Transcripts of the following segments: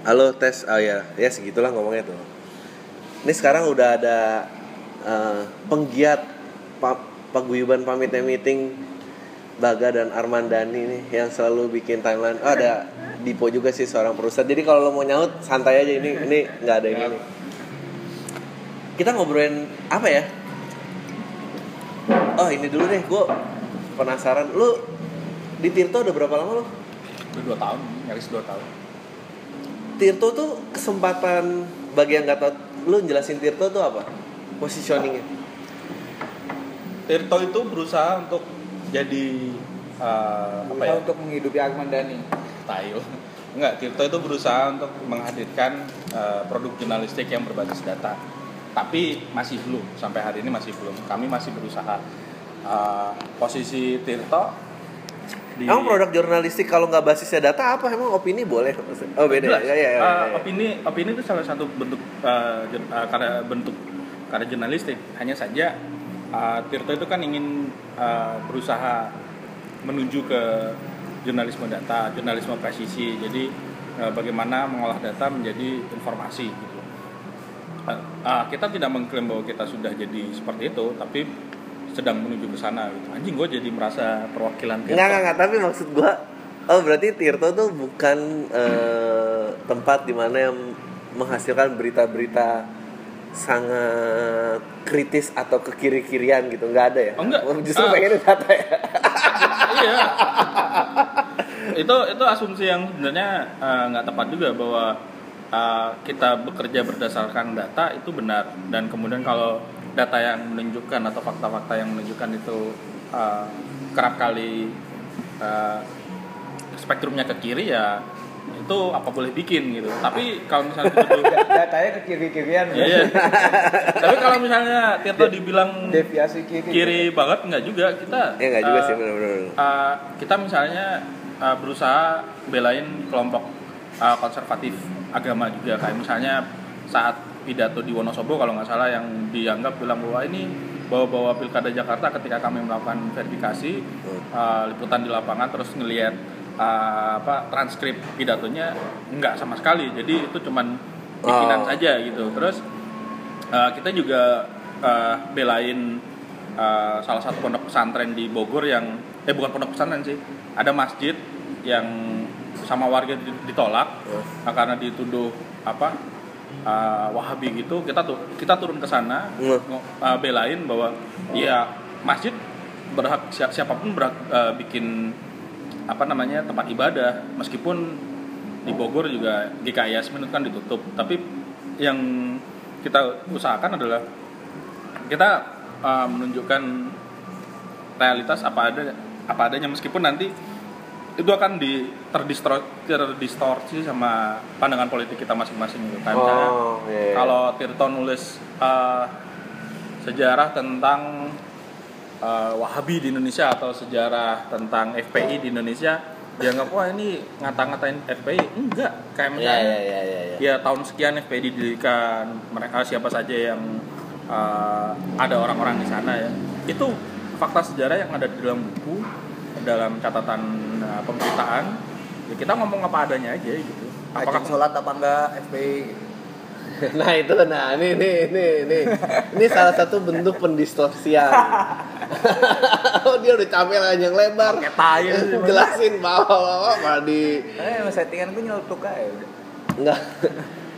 Halo tes, oh ya, ya segitulah ngomongnya tuh. Ini sekarang udah ada eh, penggiat pa- paguyuban pamit meeting Baga dan Armandani nih yang selalu bikin timeline. Oh, ada Dipo juga sih seorang perusahaan. Jadi kalau lo mau nyaut santai aja ini ini nggak ada ini. Kita ngobrolin apa ya? Oh ini dulu deh, gue penasaran. Lu di Tirto udah berapa lama lo? Udah dua tahun, nyaris dua tahun. Tirto tuh kesempatan bagi yang nggak tahu, lu jelasin Tirto tuh apa? Positioningnya. Tirto itu berusaha untuk jadi uh, apa Berusaha ya? untuk menghidupi Arman Dhani. Tail. Enggak, Tirto itu berusaha untuk menghadirkan uh, produk jurnalistik yang berbasis data. Tapi masih belum, sampai hari ini masih belum. Kami masih berusaha. Uh, posisi Tirto di Emang produk jurnalistik kalau nggak basisnya data apa? Emang opini boleh? Oh beda. Jelas. Ya, ya, ya, Uh, opini opini itu salah satu bentuk uh, jur- uh, karya bentuk karya jurnalistik. Hanya saja uh, Tirto itu kan ingin uh, berusaha menuju ke jurnalisme data, jurnalisme presisi. Jadi uh, bagaimana mengolah data menjadi informasi gitu. Uh, uh, kita tidak mengklaim bahwa kita sudah jadi seperti itu, tapi sedang menuju ke sana gitu. Anjing gue jadi merasa perwakilan Tirto. Nggak, nggak, nggak. Tapi maksud gua, oh berarti Tirto tuh bukan eh, tempat di mana yang menghasilkan berita-berita sangat kritis atau ke kiri-kirian gitu nggak ada ya? Oh, enggak. Justru Ah. pengennya data ya. iya itu itu asumsi yang sebenarnya eh, nggak tepat juga bahwa eh, kita bekerja berdasarkan data itu benar dan kemudian kalau data yang menunjukkan atau fakta-fakta yang menunjukkan itu eh, kerap kali eh, spektrumnya ke kiri ya itu apa boleh bikin gitu tapi kalau misalnya Datanya ke kiri-kirian. Iya, iya. tapi kalau misalnya Tirto dibilang Deviasi kiri. kiri banget nggak juga kita Ya nggak juga eh, sih benar-benar. Uh, kita misalnya uh, berusaha belain kelompok uh, konservatif agama juga kayak misalnya saat pidato di Wonosobo kalau nggak salah yang dianggap bilang bahwa ini bawa-bawa pilkada Jakarta ketika kami melakukan verifikasi uh, liputan di lapangan terus ngelihat uh, apa transkrip pidatonya nggak sama sekali jadi itu cuman bikinan Oh. saja gitu terus uh, kita juga uh, belain uh, salah satu pondok pesantren di Bogor yang eh bukan pondok pesantren sih ada masjid yang sama warga di- ditolak Oh. nah, karena dituduh apa uh, Wahabi gitu kita tuh kita turun ke sana uh, belain bahwa ya masjid berhak si- siapa pun berhak uh, bikin apa namanya tempat ibadah. Meskipun di Bogor juga GKI Yasmin kan ditutup tapi yang kita usahakan adalah kita uh, menunjukkan realitas apa ada apa adanya. Meskipun nanti itu akan di terdistro, terdistorsi sama pandangan politik kita masing-masing gitu. Misalnya, Oh, iya, iya. kalau Tirto nulis uh, sejarah tentang uh, Wahabi di Indonesia atau sejarah tentang FPI di Indonesia dianggap wah ini ngata-ngatain FPI enggak kayak Ya misalnya ya ya ya. ya. ya tahun sekian FPI didirikan mereka siapa saja yang uh, ada orang-orang di sana ya itu fakta sejarah yang ada di dalam buku dalam catatan uh, pemberitaan ya kita ngomong apa adanya aja gitu Apakah sholat apa enggak FPI gitu. Nah itu nah ini ini ini ini ini salah satu bentuk pendistorsian. oh dia udah capek lah yang lebar. Mas. Jelasin bawa-bawa malah di Eh, settingan gue nyeletuk aja udah. enggak.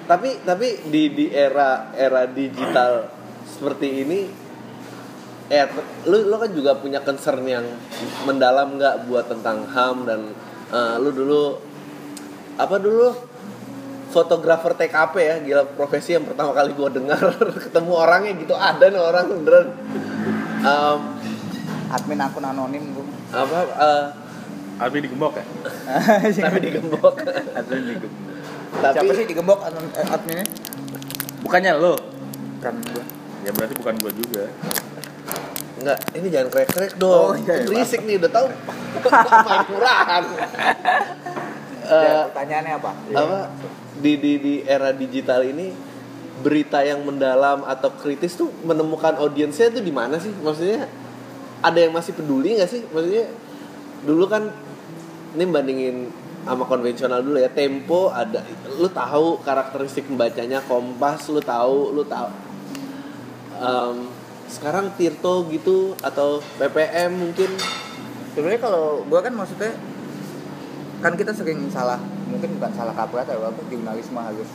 tapi tapi di di era era digital seperti ini eh lu lu kan juga punya concern yang mendalam nggak buat tentang ham dan eh, lu dulu apa dulu? Fotografer TKP ya gila profesi yang pertama kali gua dengar ketemu orangnya gitu ada nih orang beneran. Em, Admin akun anonim gue. apa eh, Albi digembok ya? Tapi digembok. Admin digembok. Tapi Siapa sih digembok admin, eh, adminnya? bukannya lo? Kan gue. ya berarti bukan gua juga Enggak, ini jangan krek-krek dong. Oh, iya, iya, Berisik nih, udah tahu. Main murahan. Ya, Eh, pertanyaannya apa? apa di di di era digital ini berita yang mendalam atau kritis tuh menemukan audiensnya tuh di mana sih? Maksudnya ada yang masih peduli nggak sih? Maksudnya dulu kan ini bandingin sama konvensional dulu ya Tempo ada lu tahu karakteristik membacanya Kompas lu tahu lu tahu Em, sekarang Tirto gitu atau PPM mungkin? Sebenarnya kalau gua kan maksudnya kan kita sering salah mungkin bukan salah kaprah atau apa jurnalisme harus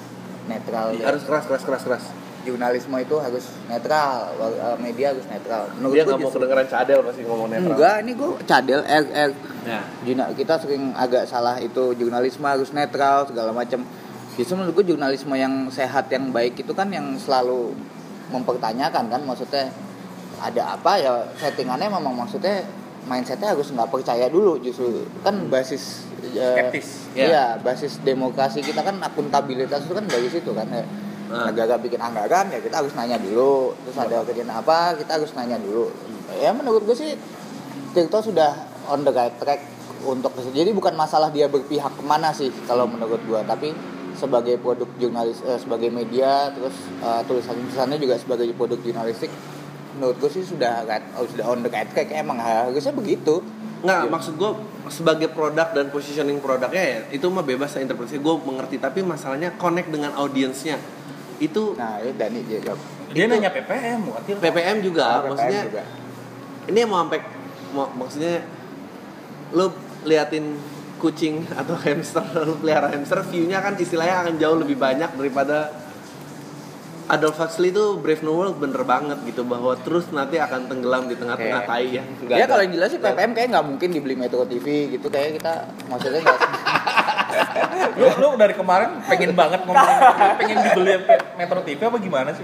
netral ya. harus keras keras keras keras. Jurnalisme itu harus netral eh, media harus netral. Menurut dia gua nggak mau justru- kedengeran cadel pasti ngomong netral. Enggak ini gua cadel R R ya kita sering agak salah itu jurnalisme harus netral segala macam justru menurut gue jurnalisme yang sehat yang baik itu kan yang selalu mempertanyakan kan maksudnya ada apa ya settingannya memang maksudnya mindsetnya harus nggak percaya dulu justru kan basis eh, Skeptis. Ya. iya basis demokrasi kita kan akuntabilitas itu kan dari situ kan ya. Ah. negara bikin anggaran ya kita harus nanya dulu terus ada kejadian apa kita harus nanya dulu ya menurut gue sih Tirto sudah on the right track untuk jadi bukan masalah dia berpihak ke mana sih kalau menurut gua tapi sebagai produk jurnalis eh, sebagai media terus eh, tulisan-tulisannya juga sebagai produk jurnalistik menurut gue sih sudah oh, sudah on the right track emang. Harusnya begitu. Nggak maksud gue sebagai produk dan positioning produknya ya itu mah bebas lah interpretasi. Gue mengerti tapi masalahnya connect dengan audiensnya. Itu nah ya Dani dia jawab Dia Itu- nanya PPM Tirto. PPM juga Ah, PPM maksudnya juga. ini mau sampai mau, maksudnya lu liatin kucing atau hamster lu pelihara hamster view-nya kan istilahnya akan jauh lebih banyak daripada Adolf Huxley itu Brave New World bener banget gitu bahwa terus nanti akan tenggelam di tengah-tengah tai ya ada- kalau yang jelas sih PPM kayak nggak mungkin dibeli Metro TV gitu kayak kita maksudnya nggak lu lu dari kemarin pengen banget ngomong pengen dibeli Metro TV apa gimana sih?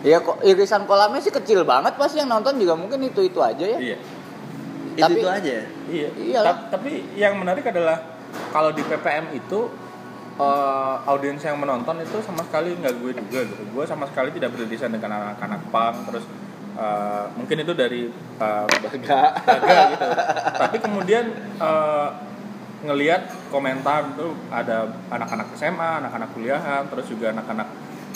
ya kok irisan kolamnya sih kecil banget pasti yang nonton juga mungkin itu itu aja ya Iya. itu, tapi- itu aja ya? Iya. Iyalah. Ta- tapi yang menarik adalah kalau di PPM itu eh, audiens yang menonton itu sama sekali nggak gue juga gitu. Gue sama sekali tidak beririsan dengan anak-anak punk terus eh, mungkin itu dari uh, Baga. Baga gitu. Tapi kemudian eh, ngelihat komentar tuh ada anak-anak SMA, anak-anak kuliahan, terus juga anak-anak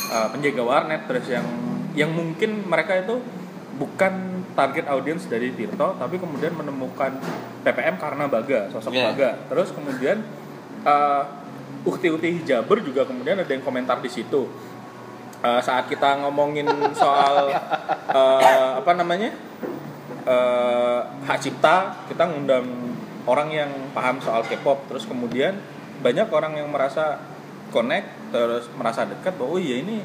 eh, penjaga warnet terus yang yang mungkin mereka itu bukan target audiens dari Tirto tapi kemudian menemukan PPM karena Baga, sosok Iya. Baga. Terus kemudian eh, ukti-ukti hijaber juga kemudian ada yang komentar di situ. Eh, saat kita ngomongin soal eh, apa namanya? eh, hak cipta, kita ngundang orang yang paham soal K-pop, terus kemudian banyak orang yang merasa connect, terus merasa dekat bahwa oh iya ini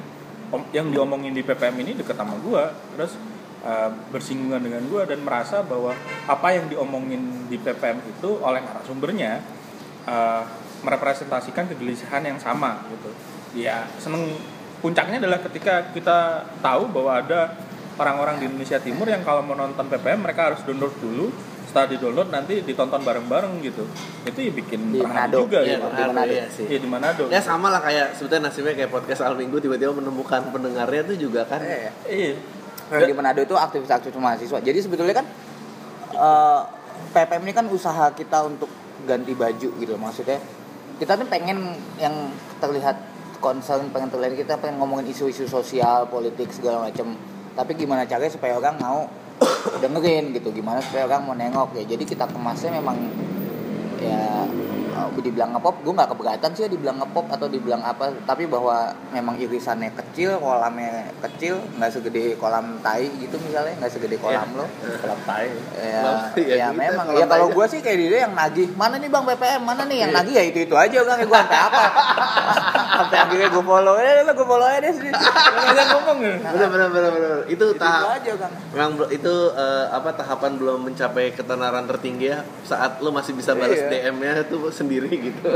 yang diomongin di PPM ini dekat sama gua, terus eh, bersinggungan dengan gua dan merasa bahwa apa yang diomongin di PPM itu oleh narasumbernya eh, merepresentasikan kegelisahan yang sama gitu. Ya seneng puncaknya adalah ketika kita tahu bahwa ada orang-orang di Indonesia Timur yang kalau mau nonton PPM mereka harus download dulu setelah di download nanti ditonton bareng-bareng gitu itu ya bikin Di Manado. juga Iya, gitu di Manado. iya sih. Iya di Manado Ya sama lah kayak sebetulnya nasibnya kayak podcast Al Minggu tiba-tiba menemukan pendengarnya tuh juga kan. Eh, iya Kalau di Manado itu aktivis-aktivis mahasiswa. Jadi sebetulnya kan eh, PPM ini kan usaha kita untuk ganti baju gitu maksudnya. Kita tuh pengen yang terlihat concern, pengen terlihat kita pengen ngomongin isu-isu sosial, politik segala macam. Tapi gimana caranya supaya orang mau dengerin gitu, gimana supaya orang mau nengok ya. Jadi kita kemasnya memang ya dibilang ngepop gue nggak keberatan sih ya dibilang ngepop atau dibilang apa. Tapi bahwa memang irisannya kecil kolamnya kecil nggak segede kolam tai gitu misalnya nggak segede kolam lo. Kolam tai. Ya, Kolam tai ya, ya gitu, memang. ya kalau gue sih kayak dia yang nagih. Mana nih bang BPM mana nih yang nagih? Ya itu itu aja kan gue sampai apa? Sampai akhirnya gue follow ya lo gue follow aja deh sih nggak ngomong ya? Bener bener bener bener. Itu itu tahap aja kan Memang itu eh, apa tahapan belum mencapai ketenaran tertinggi ya? Saat lo masih bisa balas Iya. DM-nya tuh sendiri gitu.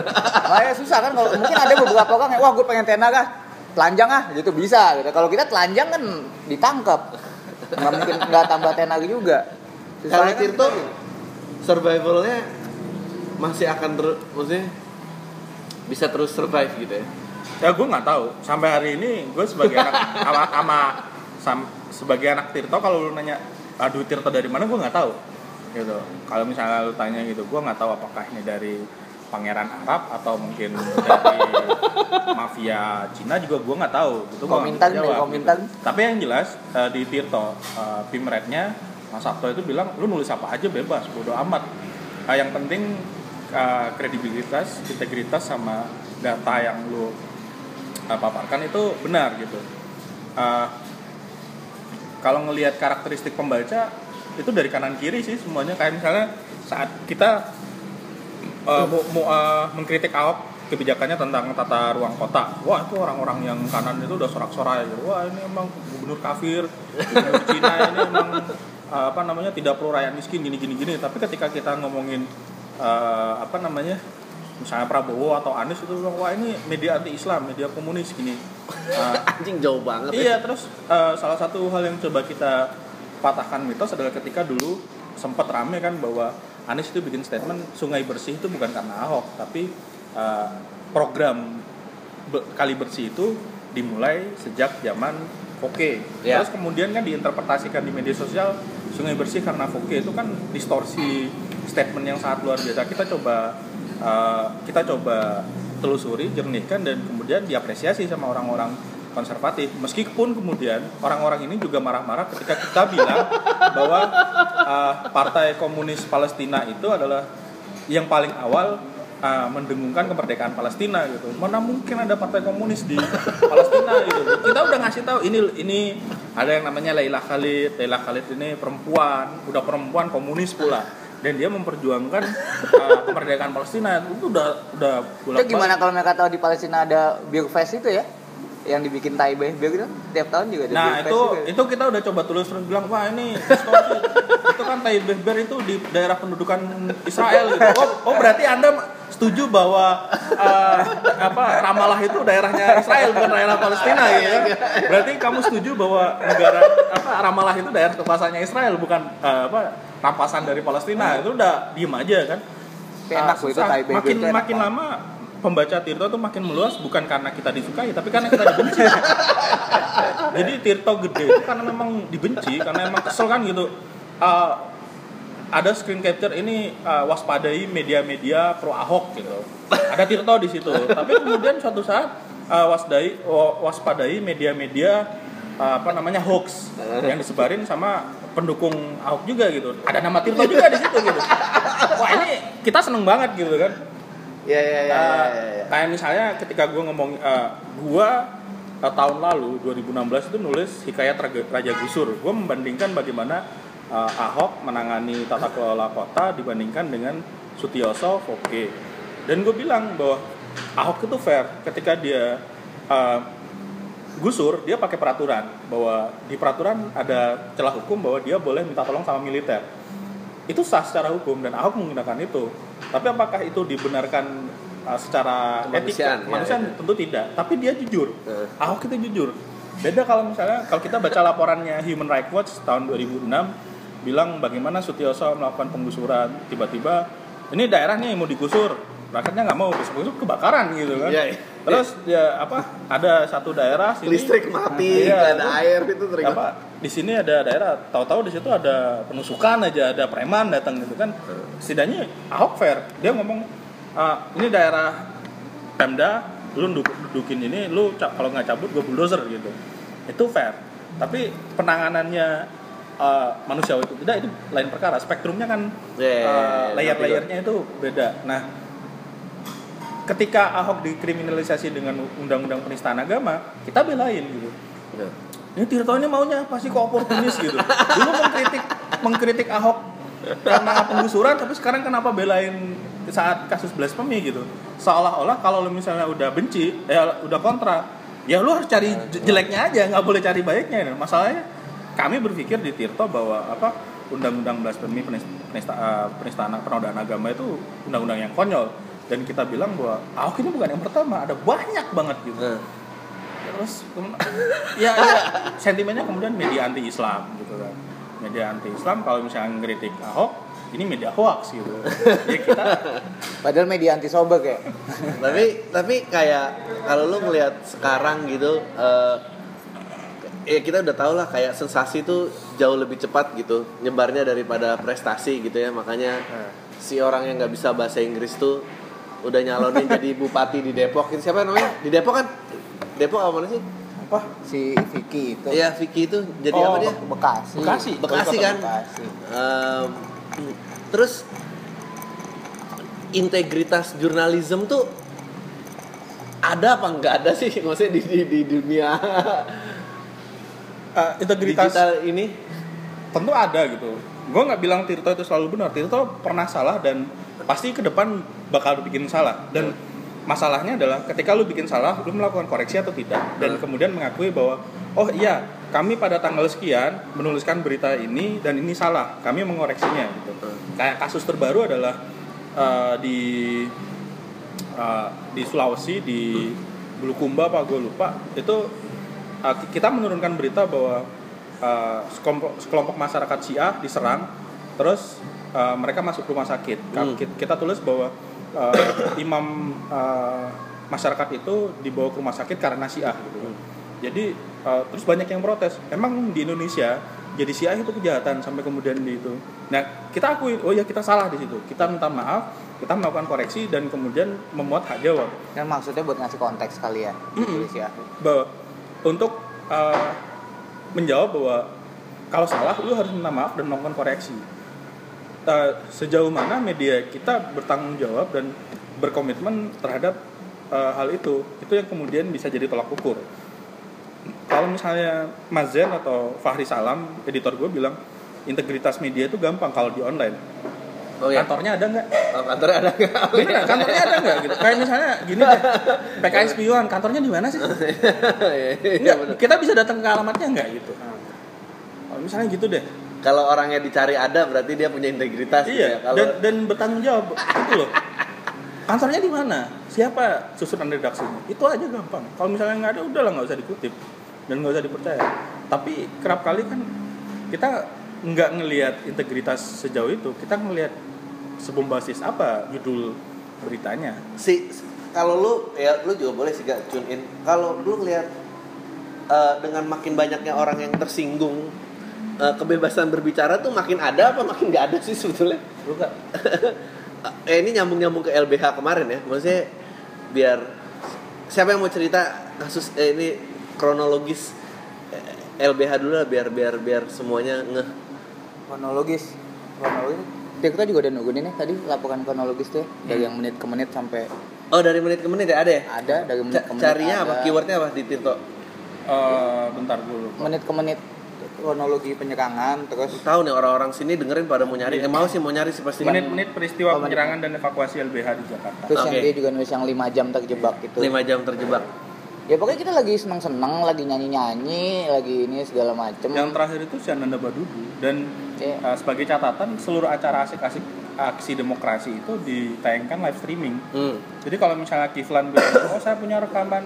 Makanya susah kan kalau mungkin ada beberapa orang yang wah gue pengen tenar ah telanjang ah. Gitu bisa gitu. Kalau kita telanjang kan ditangkap nggak mungkin nggak tambah tenar juga. Kalau kan? Tirto gitu. survivalnya masih akan terus maksudnya bisa terus survive gitu ya. ya gue nggak tahu. Sampai hari ini gue sebagai anak ama, ama sam- sebagai anak Tirto kalau lu nanya aduh Tirto dari mana? Gue nggak tahu. Gitu. Kalau misalnya lu tanya gitu gue nggak tahu apakah ini dari pangeran Arab atau mungkin dari mafia Cina juga gue nggak tahu gitu nih, jawab, gitu. tapi yang jelas eh, di Tirto uh, Pimretnya Mas Sabto itu bilang lu nulis apa aja bebas bodo amat Ah, yang penting uh, kredibilitas, integritas sama data yang lu uh, paparkan itu benar gitu. Uh, kalau ngelihat karakteristik pembaca itu dari kanan kiri sih semuanya kayak misalnya saat kita uh, mau, mau uh, mengkritik Ahok kebijakannya tentang tata ruang kota. Wah itu orang-orang yang kanan itu udah sorak-sorai gitu. Wah ini emang gubernur kafir, gubernur Cina ini emang uh, apa namanya tidak perlu rakyat miskin gini gini. Tapi ketika kita ngomongin uh, apa namanya misalnya Prabowo atau Anies itu bilang wah ini media anti Islam, media komunis gini. Uh, Anjing jauh banget. ya. Iya, terus uh, salah satu hal yang coba kita patahkan mitos adalah ketika dulu sempat rame kan bahwa Anies itu bikin statement sungai bersih itu bukan karena Ahok, tapi uh, program be- kali bersih itu dimulai sejak zaman Foke. Ya. Terus kemudian kan diinterpretasikan di media sosial sungai bersih karena Foke itu kan distorsi statement yang sangat luar biasa. Kita coba uh, kita coba telusuri, jernihkan dan kemudian diapresiasi sama orang-orang konservatif. Meskipun kemudian orang-orang ini juga marah-marah ketika kita bilang bahwa uh, Partai Komunis Palestina itu adalah yang paling awal uh, mendengungkan kemerdekaan Palestina gitu. Mana mungkin ada partai komunis di Palestina gitu. Kita udah ngasih tahu ini ini ada yang namanya Laila Khalid. Laila Khalid ini perempuan, udah perempuan komunis pula dan dia memperjuangkan uh, kemerdekaan Palestina itu udah udah Itu gimana kalau mereka tahu di Palestina ada beer fest itu ya? Yang dibikin Taipei beer itu tiap tahun juga ada Nah itu juga. itu kita udah coba tulis terus bilang wah ini itu kan Taiber itu di daerah pendudukan Israel gitu. Oh, oh berarti anda setuju bahwa eh, apa Ramallah itu daerahnya Israel bukan daerah Palestina ya? Berarti kamu setuju bahwa negara apa Ramallah itu daerah kekuasaannya Israel bukan eh, apa rampasan dari Palestina itu udah diem aja kan? Tapi enak Ah, itu susah. Taipei makin itu makin banget. lama pembaca Tirto tuh makin meluas bukan karena kita disukai tapi karena kita dibenci. Jadi Tirto gede itu karena memang dibenci karena emang kesel kan gitu. Uh, ada screen capture ini uh, waspadai media-media pro Ahok gitu. Ada Tirto di situ. Tapi kemudian suatu saat uh, wasdai wa- waspadai media-media uh, apa namanya hoax yang disebarin sama pendukung Ahok juga gitu. Ada nama Tirto juga di situ gitu. Wah ini kita seneng banget gitu kan. Iya iya iya. Uh, iya, iya. kayak misalnya ketika gue ngomong uh, gue uh, tahun lalu 2016 itu nulis hikayat Raja Gusur gue membandingkan bagaimana uh, Ahok menangani tata kelola kota dibandingkan dengan Sutioso Foke dan gue bilang bahwa Ahok itu fair ketika dia uh, gusur dia pakai peraturan bahwa di peraturan ada celah hukum bahwa dia boleh minta tolong sama militer itu sah secara hukum dan Ahok menggunakan itu. Tapi apakah itu dibenarkan uh, secara Kemanusiaan, etika? ya, ya. tentu tidak. Tapi dia jujur. Eh. Ahok itu jujur. Beda kalau misalnya kalau kita baca laporannya Human Rights Watch tahun 2006 bilang bagaimana Sutioso melakukan penggusuran tiba-tiba ini daerahnya yang mau digusur rakyatnya nggak mau besok-besok kebakaran gitu kan Iya, iya. Terus ya apa ada satu daerah sini. Listrik mati, Iya, ada itu- air itu teringat. apa di sini ada daerah tahu-tahu di situ ada penusukan aja ada preman datang gitu kan. Setidaknya Ahok fair. Dia ngomong "Ah, ini daerah Pemda lu duduk- dudukin ini lu kalau nggak cabut gue bulldozer gitu. Itu fair. Tapi penanganannya eh, manusiawi itu tidak itu lain perkara. Spektrumnya kan Iya, iya, iya, iya, layer-layernya itu beda. Nah ketika Ahok dikriminalisasi dengan undang-undang penistaan agama kita belain gitu. Iya. ini Tirto ini maunya pasti kok oportunis gitu? Dulu mengkritik mengkritik Ahok karena penggusuran tapi sekarang kenapa belain saat kasus blasphemy gitu? Seolah-olah kalau lu misalnya udah benci ya udah kontra ya lu harus cari j- jeleknya aja nggak boleh cari baiknya. Masalahnya kami berpikir di Tirto bahwa apa undang-undang blasphemy penis- penista, penistaan penodaan agama itu undang-undang yang konyol dan kita bilang bahwa Ahok ini bukan yang pertama ada banyak banget gitu. Nah, terus ya, ya sentimennya kemudian media anti Islam gitu kan. Media anti Islam kalau misalnya ngeritik Ahok ini media hoax gitu. Ya kita Padahal media anti sobek ya. tapi tapi kayak kalau lu ngelihat sekarang gitu eh ya kita udah tau lah kayak sensasi itu jauh lebih cepat gitu nyebarnya daripada prestasi gitu ya. Makanya si orang yang nggak bisa bahasa Inggris tuh udah nyalonin jadi bupati di Depok. Itu siapa namanya? Di Depok kan? Depok apa mana sih? Apa? Si Vicky itu. Iya Vicky itu. Jadi Oh, apa dia? Bekasi. Bekasi. Bekasi kan? Bekasi. Em, terus integritas jurnalisme tuh ada apa nggak ada sih? Maksudnya di, di, di dunia. Eh, integritas digital ini? tentu ada gitu. Gue nggak bilang Tirto itu selalu benar. Tirto pernah salah dan pasti ke depan bakal bikin salah. Dan masalahnya adalah ketika lu bikin salah lu melakukan koreksi atau tidak. Dan Hmm. kemudian mengakui bahwa oh iya kami pada tanggal sekian menuliskan berita ini dan ini salah kami mengoreksinya gitu. Kayak kasus terbaru adalah eh, di eh, di Sulawesi di Bulukumba apa gue lupa. Itu eh, kita menurunkan berita bahwa sekelompok, sekelompok masyarakat Syiah diserang terus eh, mereka masuk rumah sakit. Hmm. ki- kita tulis bahwa eh, imam eh, masyarakat itu dibawa ke rumah sakit karena Syiah gitu. Jadi eh, terus banyak yang protes. Emang di Indonesia jadi Syiah itu kejahatan sampai kemudian di itu. Nah kita akui oh ya kita salah di situ. Kita minta maaf kita melakukan koreksi dan kemudian memuat hak jawab. Kan maksudnya buat ngasih konteks kali ya ditulis ya bahwa untuk uh, menjawab bahwa kalau salah lu harus minta maaf dan melakukan koreksi. Uh, sejauh mana media kita bertanggung jawab dan berkomitmen terhadap uh, hal itu, itu yang kemudian bisa jadi tolak ukur. Kalau misalnya Mas Zen atau Fahri Salam, editor gue bilang integritas media itu gampang kalau di online. oh ya Kantornya ada nggak? oh, kantornya ada nggak kantornya ada nggak gitu? Kayak misalnya gini deh, PKS Pion, kantornya di mana sih? Iya, Enggak, bener. kita bisa datang ke alamatnya enggak gitu. Kalau misalnya gitu deh. Kalau orangnya dicari ada berarti dia punya integritas gitu ya Iya, kalau dan dan bertanggung jawab itu loh. Kantornya di mana? Siapa susunan redaksinya? Itu aja gampang. Kalau misalnya nggak ada, udahlah nggak usah dikutip dan nggak usah dipercaya. Tapi kerap kali kan kita nggak ngelihat integritas sejauh itu. Kita ngelihat sebombasis apa judul beritanya. si kalau lu ya lu juga boleh sih gak tune in kalau lu lihat eh, dengan makin banyaknya orang yang tersinggung eh, kebebasan berbicara tuh makin ada apa makin nggak ada sih sebetulnya? Lu nggak? eh ini nyambung nyambung ke LBH kemarin ya. Maksudnya biar siapa yang mau cerita kasus eh, ini kronologis eh, LBH dulu lah biar biar biar semuanya ngeh. Kronologis. Kronologis. Kita juga udah nungguin ini tadi laporan kronologis tuh ya, dari yang menit ke menit sampai oh dari menit ke menit ya? Ada ya? Ada dari menit Ca- ke menit carinya ada. apa keywordnya apa di Tirto? Eh, bentar dulu. menit ke menit kronologi penyerangan terus tahu nih orang-orang sini dengerin pada mau nyari eh mau sih mau nyari sih pasti Menit-menit peristiwa Oh, penyerangan dan evakuasi LBH di Jakarta. terus yang dia juga nulis yang 5 jam terjebak gitu lima jam terjebak ya pokoknya kita lagi seneng seneng lagi nyanyi nyanyi lagi ini segala macem Yang terakhir itu si Ananda Badudu dan Iya. uh, sebagai catatan seluruh acara asik-asik aksi demokrasi itu ditayangkan live streaming. hmm. Jadi kalau misalnya Kiflan bilang, oh saya punya rekaman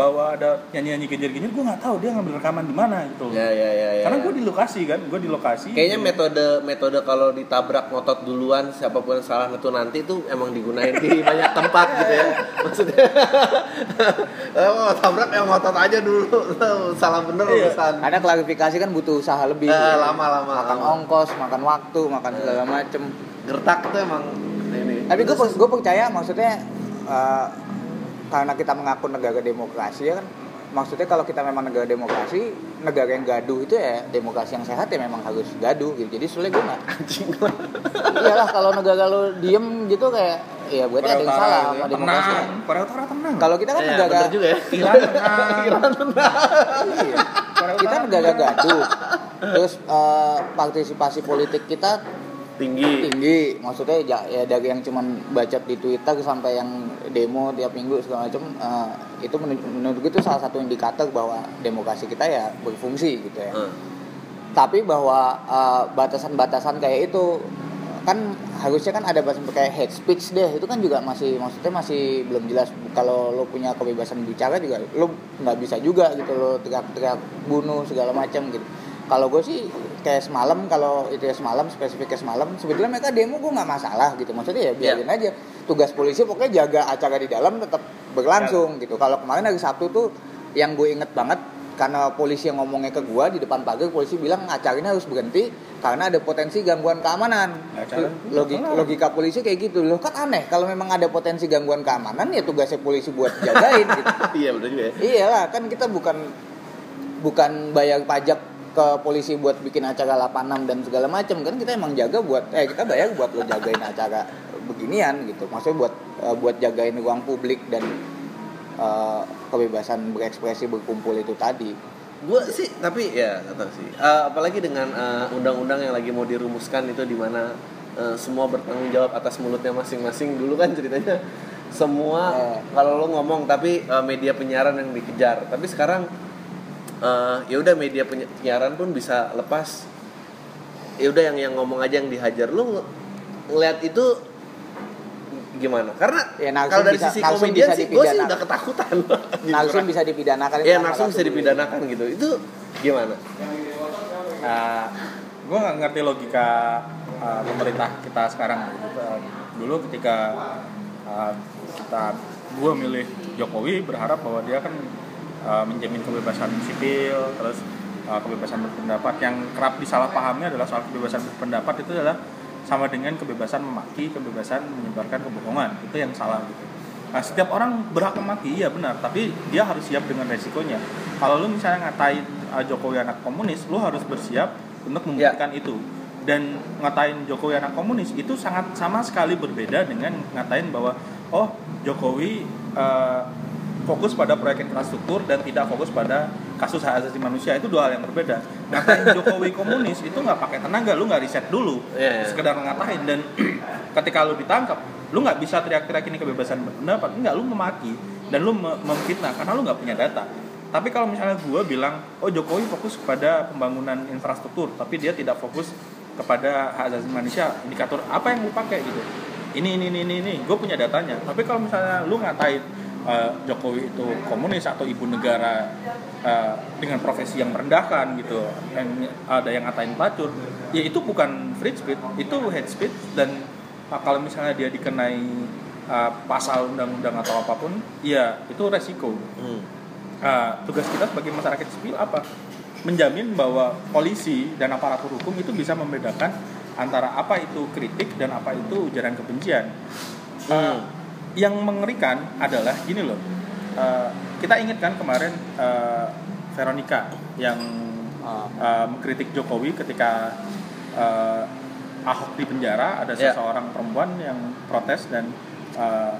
bahwa ada nyanyi-nyanyi genjer-genjer, gue nggak tahu dia ngambil rekaman di mana gitu. ya ya ya, ya Karena ya. gue di lokasi kan, gue di lokasi. kayaknya metode metode kalau ditabrak ngotot duluan siapa pun yang salah itu nanti tuh emang digunain di banyak tempat gitu ya maksudnya eh, mau tabrak yang ngotot aja dulu salah bener Iya. urusan karena klarifikasi kan butuh usaha lebih Eh, lama, lama, makan lama. ongkos makan waktu makan segala macem gertak tuh emang ini tapi gue gue percaya maksudnya eh, karena kita mengaku negara demokrasi ya kan maksudnya kalau kita memang negara demokrasi negara yang gaduh itu ya demokrasi yang sehat ya memang harus gaduh gitu jadi soalnya gue nggak iyalah kalau negara lo diem gitu kayak ya berarti ada yang salah gitu sama ya. demokrasi tenang, Korea Utara tenang. kalau kita kan ya, negara juga ya Iran tenang. Iran tenang. iya. Kita negara gaduh terus eh, partisipasi politik kita tinggi tinggi maksudnya ya, dari yang cuman bacot di Twitter sampai yang demo tiap minggu segala macam eh, itu menurut, menurut gue itu salah satu indikator bahwa demokrasi kita ya berfungsi gitu ya. Hmm. tapi bahwa eh, batasan-batasan kayak itu kan harusnya kan ada batasan kayak hate speech deh itu kan juga masih maksudnya masih belum jelas. Kalau lo punya kebebasan bicara juga lo nggak bisa juga gitu lo teriak-teriak bunuh segala macam gitu. Kalau gue sih kayak semalam kalau itu ya semalam spesifiknya semalam sebetulnya mereka demo gue nggak masalah gitu. Maksudnya ya biarin aja. Tugas polisi pokoknya jaga acara di dalam tetap berlangsung gitu. Kalau kemarin hari Sabtu tuh yang gue inget banget karena polisi yang ngomongnya ke gua di depan pagar polisi bilang acara ini harus berhenti karena ada potensi gangguan keamanan. Itu logika, logika polisi kayak gitu. Loh kan aneh. Kalau memang ada potensi gangguan keamanan ya tugasnya polisi buat jagain gitu. Iya bener juga ya. Iyalah kan kita bukan bukan bayar pajak ke polisi buat bikin acara 86 dan segala macam kan kita emang jaga buat eh kita bayar buat lo jagain acara beginian gitu. Maksudnya buat eh, buat jagain ruang publik dan eh, kebebasan berekspresi berkumpul itu tadi. Gue sih tapi ya tahu sih. Eh, apalagi dengan undang-undang yang lagi mau dirumuskan itu di mana eh, semua bertanggung jawab atas mulutnya masing-masing. Dulu kan ceritanya semua Eh. kalau lo ngomong tapi eh, media penyiaran yang dikejar. Tapi sekarang eh, ya udah media penyi- penyiaran pun bisa lepas. Ya udah yang yang ngomong aja yang dihajar. Lu ng- ngeliat itu gimana? Karena Ya, kalau dari bisa- sisi komedian bisa sih gue sih udah ketakutan. Langsung bisa dipidanakan. Ya langsung bisa dipidanakan gitu. Itu gimana? Nah, gue nggak ngerti logika uh, pemerintah kita sekarang. Uh, dulu ketika uh, kita gue milih Jokowi berharap bahwa dia kan uh, menjamin kebebasan sipil, terus uh, kebebasan berpendapat yang kerap disalahpahami adalah soal kebebasan berpendapat itu adalah sama dengan kebebasan memaki, kebebasan menyebarkan kebohongan. Itu yang salah gitu. Nah, setiap orang berhak memaki, iya benar, tapi dia harus siap dengan resikonya. Kalau lu misalnya ngatain uh, Jokowi anak komunis, lu harus bersiap untuk membuktikan itu. Dan ngatain Jokowi anak komunis itu sangat sama sekali berbeda dengan ngatain bahwa oh Jokowi uh, fokus pada proyek infrastruktur dan tidak fokus pada kasus hak asasi manusia itu dua hal yang berbeda. Ngatain Jokowi komunis itu nggak pakai tenaga, lu nggak riset dulu, Iya, iya. sekedar ngatain dan ketika lu ditangkap, lu nggak bisa teriak-teriak ini kebebasan berpendapat, enggak lu memaki dan lu me- memfitnah karena lu nggak punya data. Tapi kalau misalnya gue bilang, oh Jokowi fokus kepada pembangunan infrastruktur, tapi dia tidak fokus kepada hak asasi manusia, indikator apa yang lu pakai gitu. Ini ini ini ini, ini. gue punya datanya. Tapi kalau misalnya lu ngatain uh, Jokowi itu komunis atau ibu negara uh, dengan profesi yang merendahkan gitu, yang ada yang ngatain pelacur, ya itu bukan free speech, itu hate speech dan uh, kalau misalnya dia dikenai uh, pasal undang-undang atau apa pun, ya itu resiko. Hmm. Uh, tugas kita sebagai masyarakat sipil apa? Menjamin bahwa polisi dan aparatur hukum itu bisa membedakan antara apa itu kritik dan apa itu ujaran kebencian. Uh, Hmm. Yang mengerikan adalah gini loh. uh, kita ingat kan kemarin uh, Veronica yang uh, mengkritik Jokowi ketika uh, Ahok di penjara ada Ya. seseorang perempuan yang protes dan uh,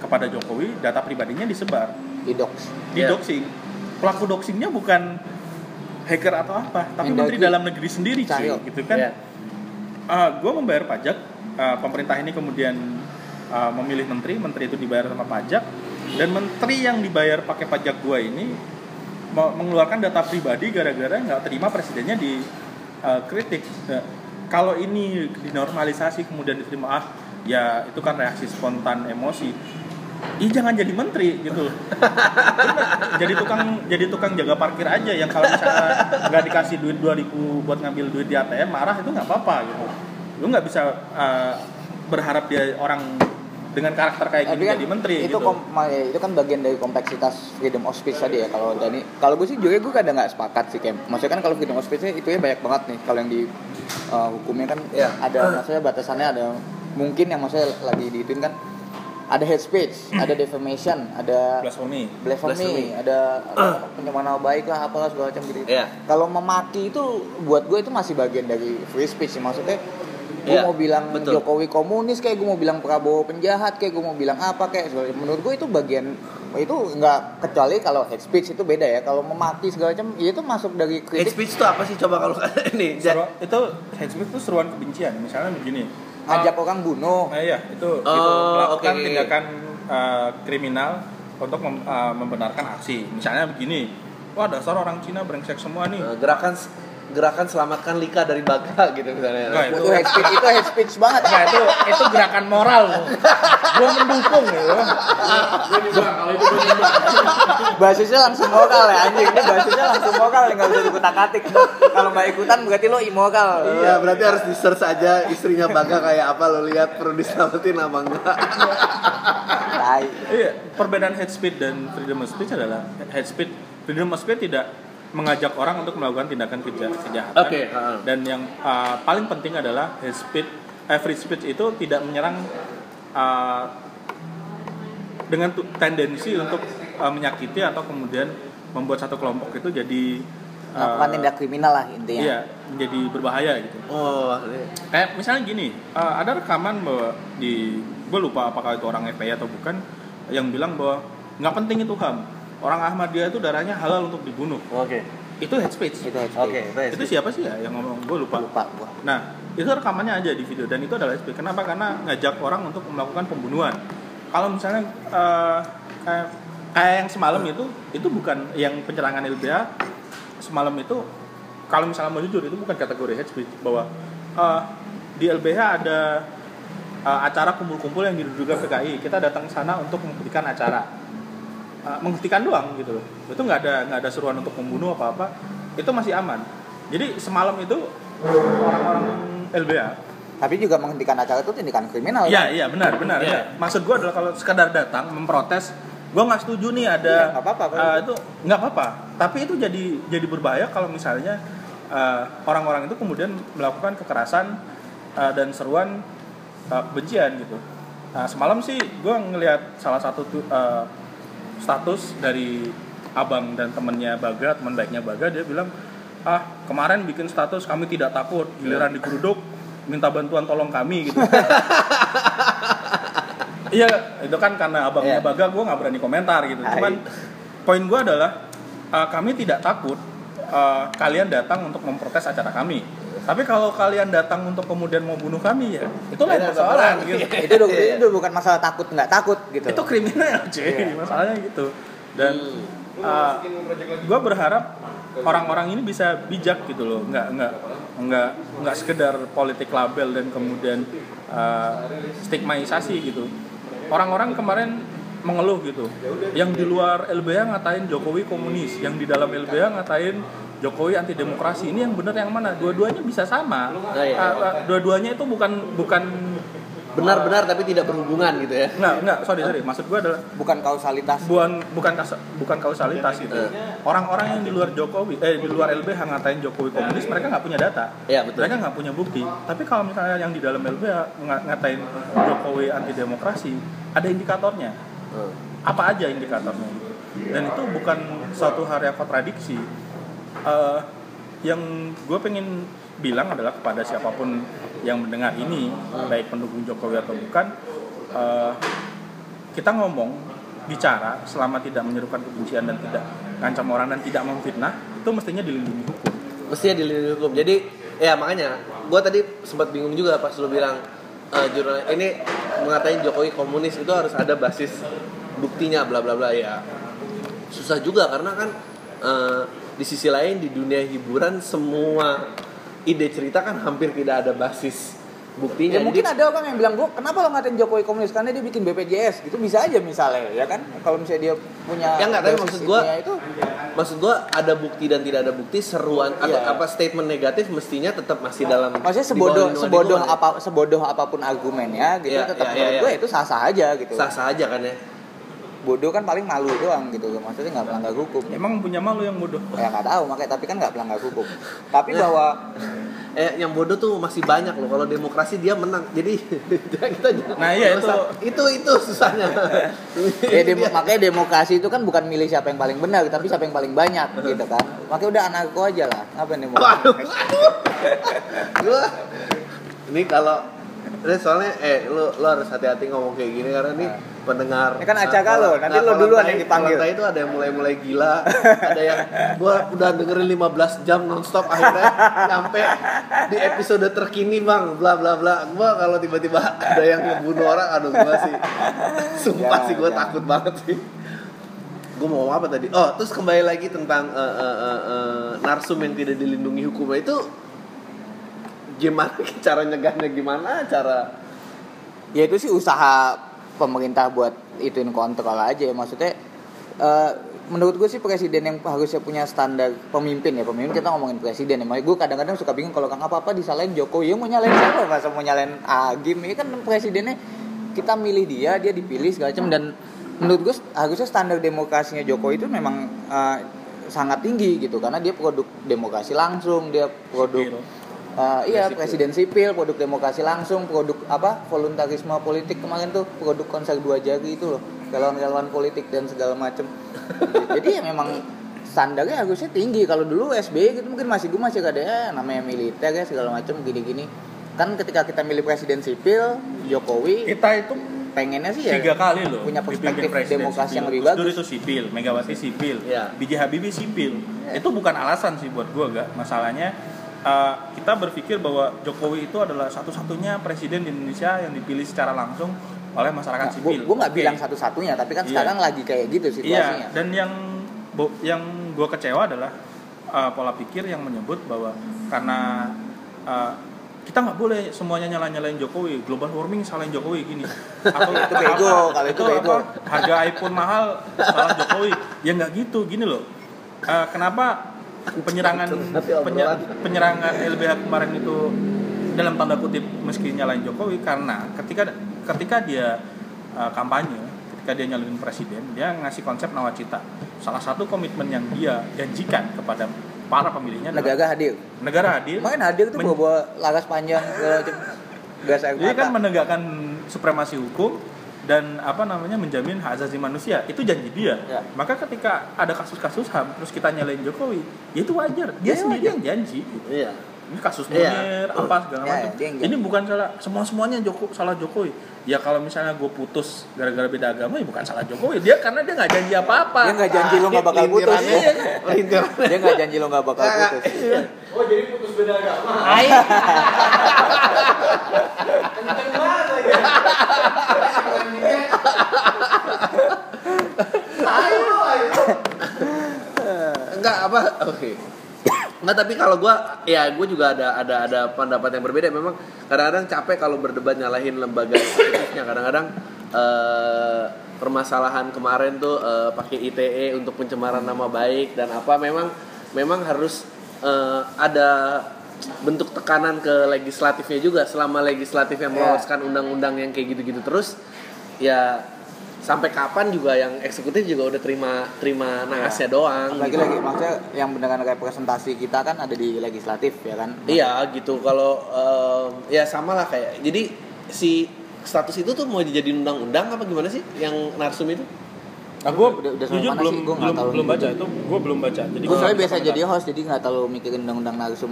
kepada Jokowi data pribadinya disebar. Di docs di doxing. Pelaku doxingnya bukan hacker atau apa tapi menteri dalam negeri sendiri cuy, gitu kan. Ya. gue membayar pajak uh, pemerintah ini kemudian uh, memilih menteri menteri itu dibayar sama pajak dan menteri yang dibayar pakai pajak gue ini me- mengeluarkan data pribadi gara-gara nggak terima presidennya di uh, kritik. Nah, kalau ini dinormalisasi kemudian diterima ah ya itu kan reaksi spontan emosi. Ih jangan jadi menteri gitu jadi tukang jadi tukang jaga parkir aja yang kalau misalnya nggak dikasih duit 2000 buat ngambil duit di ATM marah itu nggak apa-apa gitu. Lu nggak bisa uh, berharap dia orang dengan karakter kayak gini kan jadi menteri itu gitu. kom- ma- itu kan bagian dari kompleksitas freedom of speech tadi ya kalau Dani kalau gue sih juga gue kadang nggak sepakat sih kayak maksudnya kan kalau freedom of speech itu ya banyak banget nih kalau yang di uh, hukumnya kan Ya. ada maksudnya batasannya ada mungkin yang maksudnya lagi diituin kan ada hate speech ada defamation ada Blasphemy. blasphemy, Blasphemy. ada pencemaran nama baik lah apalah segala macam gitu. Iya. Kalau memaki itu buat gue itu masih bagian dari free speech sih maksudnya. Gue Iya, mau bilang betul. Jokowi komunis kayak gue mau bilang Prabowo penjahat kayak gue mau bilang apa kayak menurut gue itu bagian itu nggak kecuali kalau hate speech itu beda ya kalau memaki segala macam ya itu masuk dari Hate kritik speech itu apa sih coba kalau ini Seru- itu hate speech itu seruan kebencian. Misalnya begini. ngajak orang bunuh Nah, iya, itu gitu, Oh, melakukan oke. tindakan uh, kriminal untuk mem- uh, membenarkan aksi. Misalnya begini, wah dasar orang Cina brengsek semua nih. Gerakan gerakan selamatkan Lika dari Baga gitu misalnya. Nah, itu hate speech itu hate speech banget Nah, itu itu gerakan moral loh. Gua mendukung gitu. basisnya langsung moral ya anjing ini basisnya langsung moral ya nggak bisa dikutak atik kalau nggak ikutan berarti lo immoral Iya, berarti harus di search aja istrinya Baga kayak apa lo lihat perlu diselamatin apa enggak. Tai. Iya, perbedaan hate speech dan freedom of speech adalah hate speech freedom of speech tidak mengajak orang untuk melakukan tindakan keja- kejahatan. Oke, ha-ha. Dan yang uh, paling penting adalah hate speech, eh, free speech itu tidak menyerang uh, dengan tendensi untuk uh, menyakiti atau kemudian membuat satu kelompok itu jadi melakukan eh, tindak kriminal lah intinya iya menjadi berbahaya gitu Oh, kayak misalnya gini eh, ada rekaman bahwa di gue lupa apakah itu orang FPI atau bukan yang bilang bahwa nggak penting itu ham orang Ahmadiyah itu darahnya halal untuk dibunuh Oke. itu hate speech itu Oke, speech. baik. itu siapa sih ya yang ngomong gue lupa lupa gua Nah, itu rekamannya aja di video dan itu adalah SP. Kenapa? Karena ngajak orang untuk melakukan pembunuhan. Kalau misalnya eh, kayak kayak yang semalam itu, itu bukan yang penyerangan LBH semalam itu kalau misalnya mau jujur itu bukan kategori hate speech bahwa eh, di LBH ada eh, acara kumpul-kumpul yang diduga PKI. Kita datang ke sana untuk menghentikan acara. Eh, menghentikan doang gitu loh. Itu nggak ada nggak ada seruan untuk membunuh apa-apa. Itu masih aman. Jadi semalam itu orang-orang LBH. tapi juga menghentikan acara itu tindakan kriminal Iya, kan? iya benar, benar. Iya. iya. Maksud gua adalah kalau sekadar datang memprotes, gua nggak setuju nih ada Iya, nggak apa-apa, kalau eh, itu nggak apa-apa. Tapi itu jadi jadi berbahaya kalau misalnya eh, orang-orang itu kemudian melakukan kekerasan eh, dan seruan eh, kebencian gitu. Nah, semalam sih gua ngelihat salah satu tu- eh, status dari abang dan temennya Baga, teman baiknya Baga, dia bilang ah kemarin bikin status kami tidak takut giliran digeruduk minta bantuan tolong kami gitu Iya, itu kan karena abangnya Iya. Baga, gue nggak berani komentar gitu. Hai. Cuman poin gue adalah uh, kami tidak takut uh, kalian datang untuk memprotes acara kami. Tapi kalau kalian datang untuk kemudian mau bunuh kami ya, itu lain persoalan gitu. itu, itu, itu bukan masalah takut nggak takut gitu Itu kriminal cuy, Iya. masalahnya gitu. Dan uh, gue berharap orang-orang ini bisa bijak gitu loh, nggak nggak nggak nggak sekedar politik label dan kemudian uh, stigmatisasi gitu. Orang-orang kemarin mengeluh gitu, yang di luar LBH ngatain Jokowi komunis, yang di dalam LBH ngatain Jokowi anti demokrasi. Ini yang benar yang mana? Dua-duanya bisa sama. iya. Uh, uh, dua-duanya itu bukan bukan Benar-benar tapi tidak berhubungan gitu ya. nggak nggak sorry sorry maksud gue adalah bukan kausalitas bukan bukan kas- bukan kausalitas gitu. Orang-orang yang di luar Jokowi, eh di luar LBH ngatain Jokowi komunis, mereka nggak punya data. Iya, betul. Mereka nggak punya bukti. Tapi kalau misalnya yang di dalam LBH nga- ngatain Jokowi anti demokrasi, ada indikatornya. Hmm. Apa aja indikatornya? Dan itu bukan suatu hal yang kontradiksi. Eh, yang gue pengen bilang adalah kepada siapa pun yang mendengar ini, baik pendukung Jokowi atau bukan, eh, kita ngomong bicara selama tidak menyerukan kebencian dan tidak ngancam orang dan tidak memfitnah itu mestinya dilindungi hukum. Mestinya dilindungi hukum. Jadi ya makanya gue tadi sempat bingung juga pas lu bilang eh, jurnal ini mengatain Jokowi komunis itu harus ada basis buktinya bla bla bla ya. Susah juga karena kan eh, di sisi lain di dunia hiburan semua ide cerita kan hampir tidak ada basis buktinya. ya mungkin ada orang yang bilang gua kenapa lo ngatain Jokowi komunis karena dia bikin BPJS gitu bisa aja misalnya ya kan kalau misalnya dia punya Ya nggak, tapi maksud gua- itunya itu maksud gua ada bukti dan tidak ada bukti seruan atau Iya. apa statement negatif mestinya tetap masih dalam maksudnya bawah sebodoh sebodoh ya. apa sebodoh apa pun argumennya gitu Iya, tetap iya, menurut gue iya. itu sah sah aja gitu sah sah aja kan ya bodoh kan paling malu doang gitu maksudnya nggak melanggar hukum Emang punya malu yang bodoh. ya nggak tahu makanya tapi kan nggak melanggar hukum tapi bahwa eh yang bodoh tuh masih banyak loh. Kalau demokrasi dia menang. Jadi kita jangan- Nah, iya, usah- itu. Itu susahnya. Ya demo- makanya demokrasi itu kan bukan milih siapa yang paling benar tapi siapa yang paling banyak gitu kan. Makanya udah anarko aja lah. Waduh waduh. Gua ini kalau ini soalnya eh lu lu harus hati-hati ngomong kayak gini karena nih pendengar. Ini kan acaka lo, nanti nah, lo duluan yang dipanggil. Valentine itu ada yang mulai-mulai gila. Ada yang gua udah dengerin 15 jam nonstop akhirnya nyampe di episode terkini bang bla bla bla. Gua kalau tiba-tiba ada yang ngebunuh orang aduh gua sih sumpah Jangan, sih gua jangan. takut banget sih. Gue mau ngomong apa tadi? Oh terus kembali lagi tentang eh, eh, eh, eh, narsum yang tidak dilindungi hukum. Itu gimana cara nyegahnya gimana cara ya itu sih usaha pemerintah buat ituin kontrol aja ya. Maksudnya eh, menurut gue sih presiden yang harusnya punya standar pemimpin ya. Pemimpin kita ngomongin presiden ya. Gue kadang-kadang suka bingung kalau nggak apa-apa disalahin Jokowi. Ya mau nyalain siapa? Masa mau nyalain Agim. Ini kan presidennya kita milih dia dia dipilih segala macam. Dan menurut gue harusnya standar demokrasinya Jokowi itu memang eh, sangat tinggi gitu. Karena dia produk demokrasi langsung dia produk Sipil. Uh, iya presiden sipil produk demokrasi langsung produk apa voluntarisme politik kemarin tuh produk konser dua jari itu loh relawan-relawan politik dan segala macem. Jadi ya memang standarnya harusnya tinggi. Kalau dulu SBY gitu mungkin masih gue masih ada ya namanya militer ya segala macam gini-gini. Kan ketika kita milih presiden sipil Jokowi kita itu pengennya sih ya tiga kali loh punya perspektif demokrasi sipil. yang lebih bagus. Itu sipil Megawati sipil Iya. B.J. Habibie sipil. Itu bukan alasan sih buat gua gak masalahnya uh, kita berpikir bahwa Jokowi itu adalah satu-satunya presiden di Indonesia yang dipilih secara langsung oleh masyarakat Nah, sipil gue nggak Oke. bilang satu-satunya tapi kan Iya. sekarang lagi kayak gitu situasinya Iya, dan yang bo- yang gue kecewa adalah uh, pola pikir yang menyebut bahwa karena uh, kita nggak boleh semuanya nyala-nyalain Jokowi, global warming salahin Jokowi gini. Atau Itu bego, kalau itu bego. apa, harga iPhone mahal salah Jokowi. Ya nggak gitu, gini loh. Uh, kenapa penyerangan Nanti obrolan. penye- penyerangan LBH kemarin itu dalam tanda kutip meski nyalain Jokowi karena ketika ketika dia uh, kampanye ketika dia nyalonin presiden dia ngasih konsep nawacita. Salah satu komitmen yang dia janjikan kepada para pemilihnya negara hadir. Negara hadir. Main hadir men- bawa, bawa laras panjang macam gas air jadi kan mata. menegakkan supremasi hukum dan apa namanya menjamin hak asasi manusia itu janji dia Ya. maka ketika ada kasus-kasus ham terus kita nyalain Jokowi ya itu wajar dia Ya, sendiri wajar. yang janji gitu. Iya. ini kasus Iya. Munir apa segala Ya, macam yang ini bukan salah semua semuanya Joko salah Jokowi ya kalau misalnya gue putus gara-gara beda agama ya bukan salah Jokowi dia karena dia nggak janji apa-apa dia nggak janji lo nggak bakal putus Lintirannya, lintirannya. dia nggak janji lo nggak bakal putus Oh jadi putus beda agama. Kenceng banget lagi. Ayo, ayo. Enggak apa? Oke. Enggak tapi kalau gua ya gue juga ada ada ada pendapat yang berbeda memang kadang-kadang capek kalau berdebat nyalahin lembaga eksekutifnya kadang-kadang eh, permasalahan kemarin tuh eh, pakai ITE untuk pencemaran nama baik dan apa memang memang harus eh, ada bentuk tekanan ke legislatifnya juga selama legislatifnya Ya. meloloskan undang-undang yang kayak gitu-gitu terus ya sampai kapan juga yang eksekutif juga udah terima terima nasnya doang lagi gitu. lagi maksudnya yang beneran representasi kita kan ada di legislatif ya kan? Iya gitu. Kalau em, ya sama lah kayak jadi si status itu tuh mau dijadiin undang-undang apa gimana sih yang narsum itu? nah gue Udah- udah jujur mana belum sih? Gua belum tahu. belum baca itu. Gue belum baca. Jadi gue gua soalnya biasa bisa jadi host jadi nggak terlalu mikirin undang-undang narsum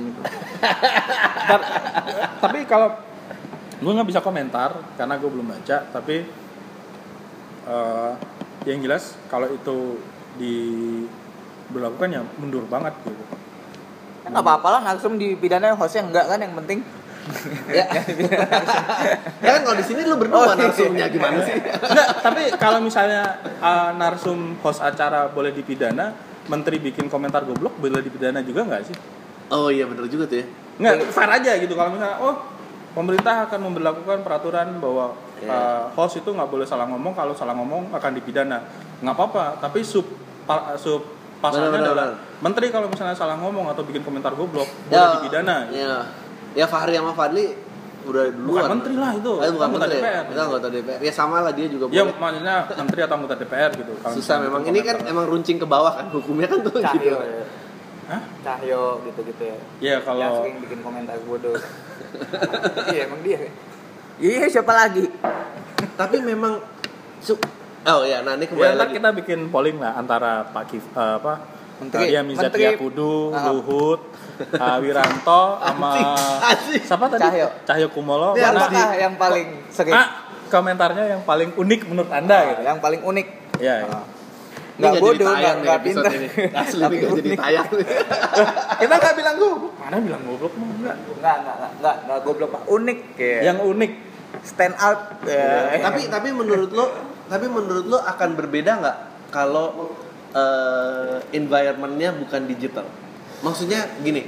tapi kalau gue nggak bisa komentar karena gue belum baca tapi eh, yang jelas kalau itu diberlakukan ya mundur banget gitu kan nggak apa-apa lah narsum dipidana hostnya enggak kan yang penting Ya. ya kan kalau di sini lu berdua Oh, iya. narsumnya gimana sih? Enggak, tapi kalau misalnya uh, narsum host acara boleh dipidana menteri bikin komentar goblok boleh dipidana juga nggak sih Oh iya bener juga tuh ya. nggak fair aja gitu kalau misalnya oh pemerintah akan memperlakukan peraturan bahwa Iya. uh, host itu nggak boleh salah ngomong kalau salah ngomong akan dipidana nggak apa-apa tapi sub pa- sub pasalnya adalah benar. menteri kalau misalnya salah ngomong atau bikin komentar goblok boleh Ya, dipidana gitu. Ya. Ya Fahri sama Fadli udah duluan. Bukan menteri lah itu. Ah, bukan Anggota menteri. DPR. Ya? Itu anggota DPR. Ya sama lah dia juga ya boleh. maksudnya menteri atau anggota DPR gitu kalau Susah memang. Ini kan emang runcing ke bawah kan hukumnya kan tuh gitu. Cahyo ya. Hah? Cahyo gitu-gitu ya ya yang kalau sering bikin komentar bodoh iya emang dia iya siapa lagi Tapi memang su- Oh ya, nah ini Ya, kembali ntar lagi. kita bikin polling lah antara Pak Kif, eh, apa Menteri- Arya Mizat Menteri- Yakudu, Ah. Luhut, eh, Wiranto, sama siapa tadi? Cahyo. Cahyo Kumolo. Ini mana Siapakah yang paling sering ah, komentarnya yang paling unik menurut anda Ah, gitu? yang paling unik Ya, ya. Ah. Ini nggak bodoh nggak ini. Asli ini nggak jadi unik. tayang. kita nggak bilang goblok. Mana bilang goblok nggak nggak nggak nggak nggak goblok pak unik kayak Yang unik. Stand out ya. tapi tapi menurut lo tapi menurut lo akan berbeda nggak kalau eh, environmentnya bukan digital maksudnya gini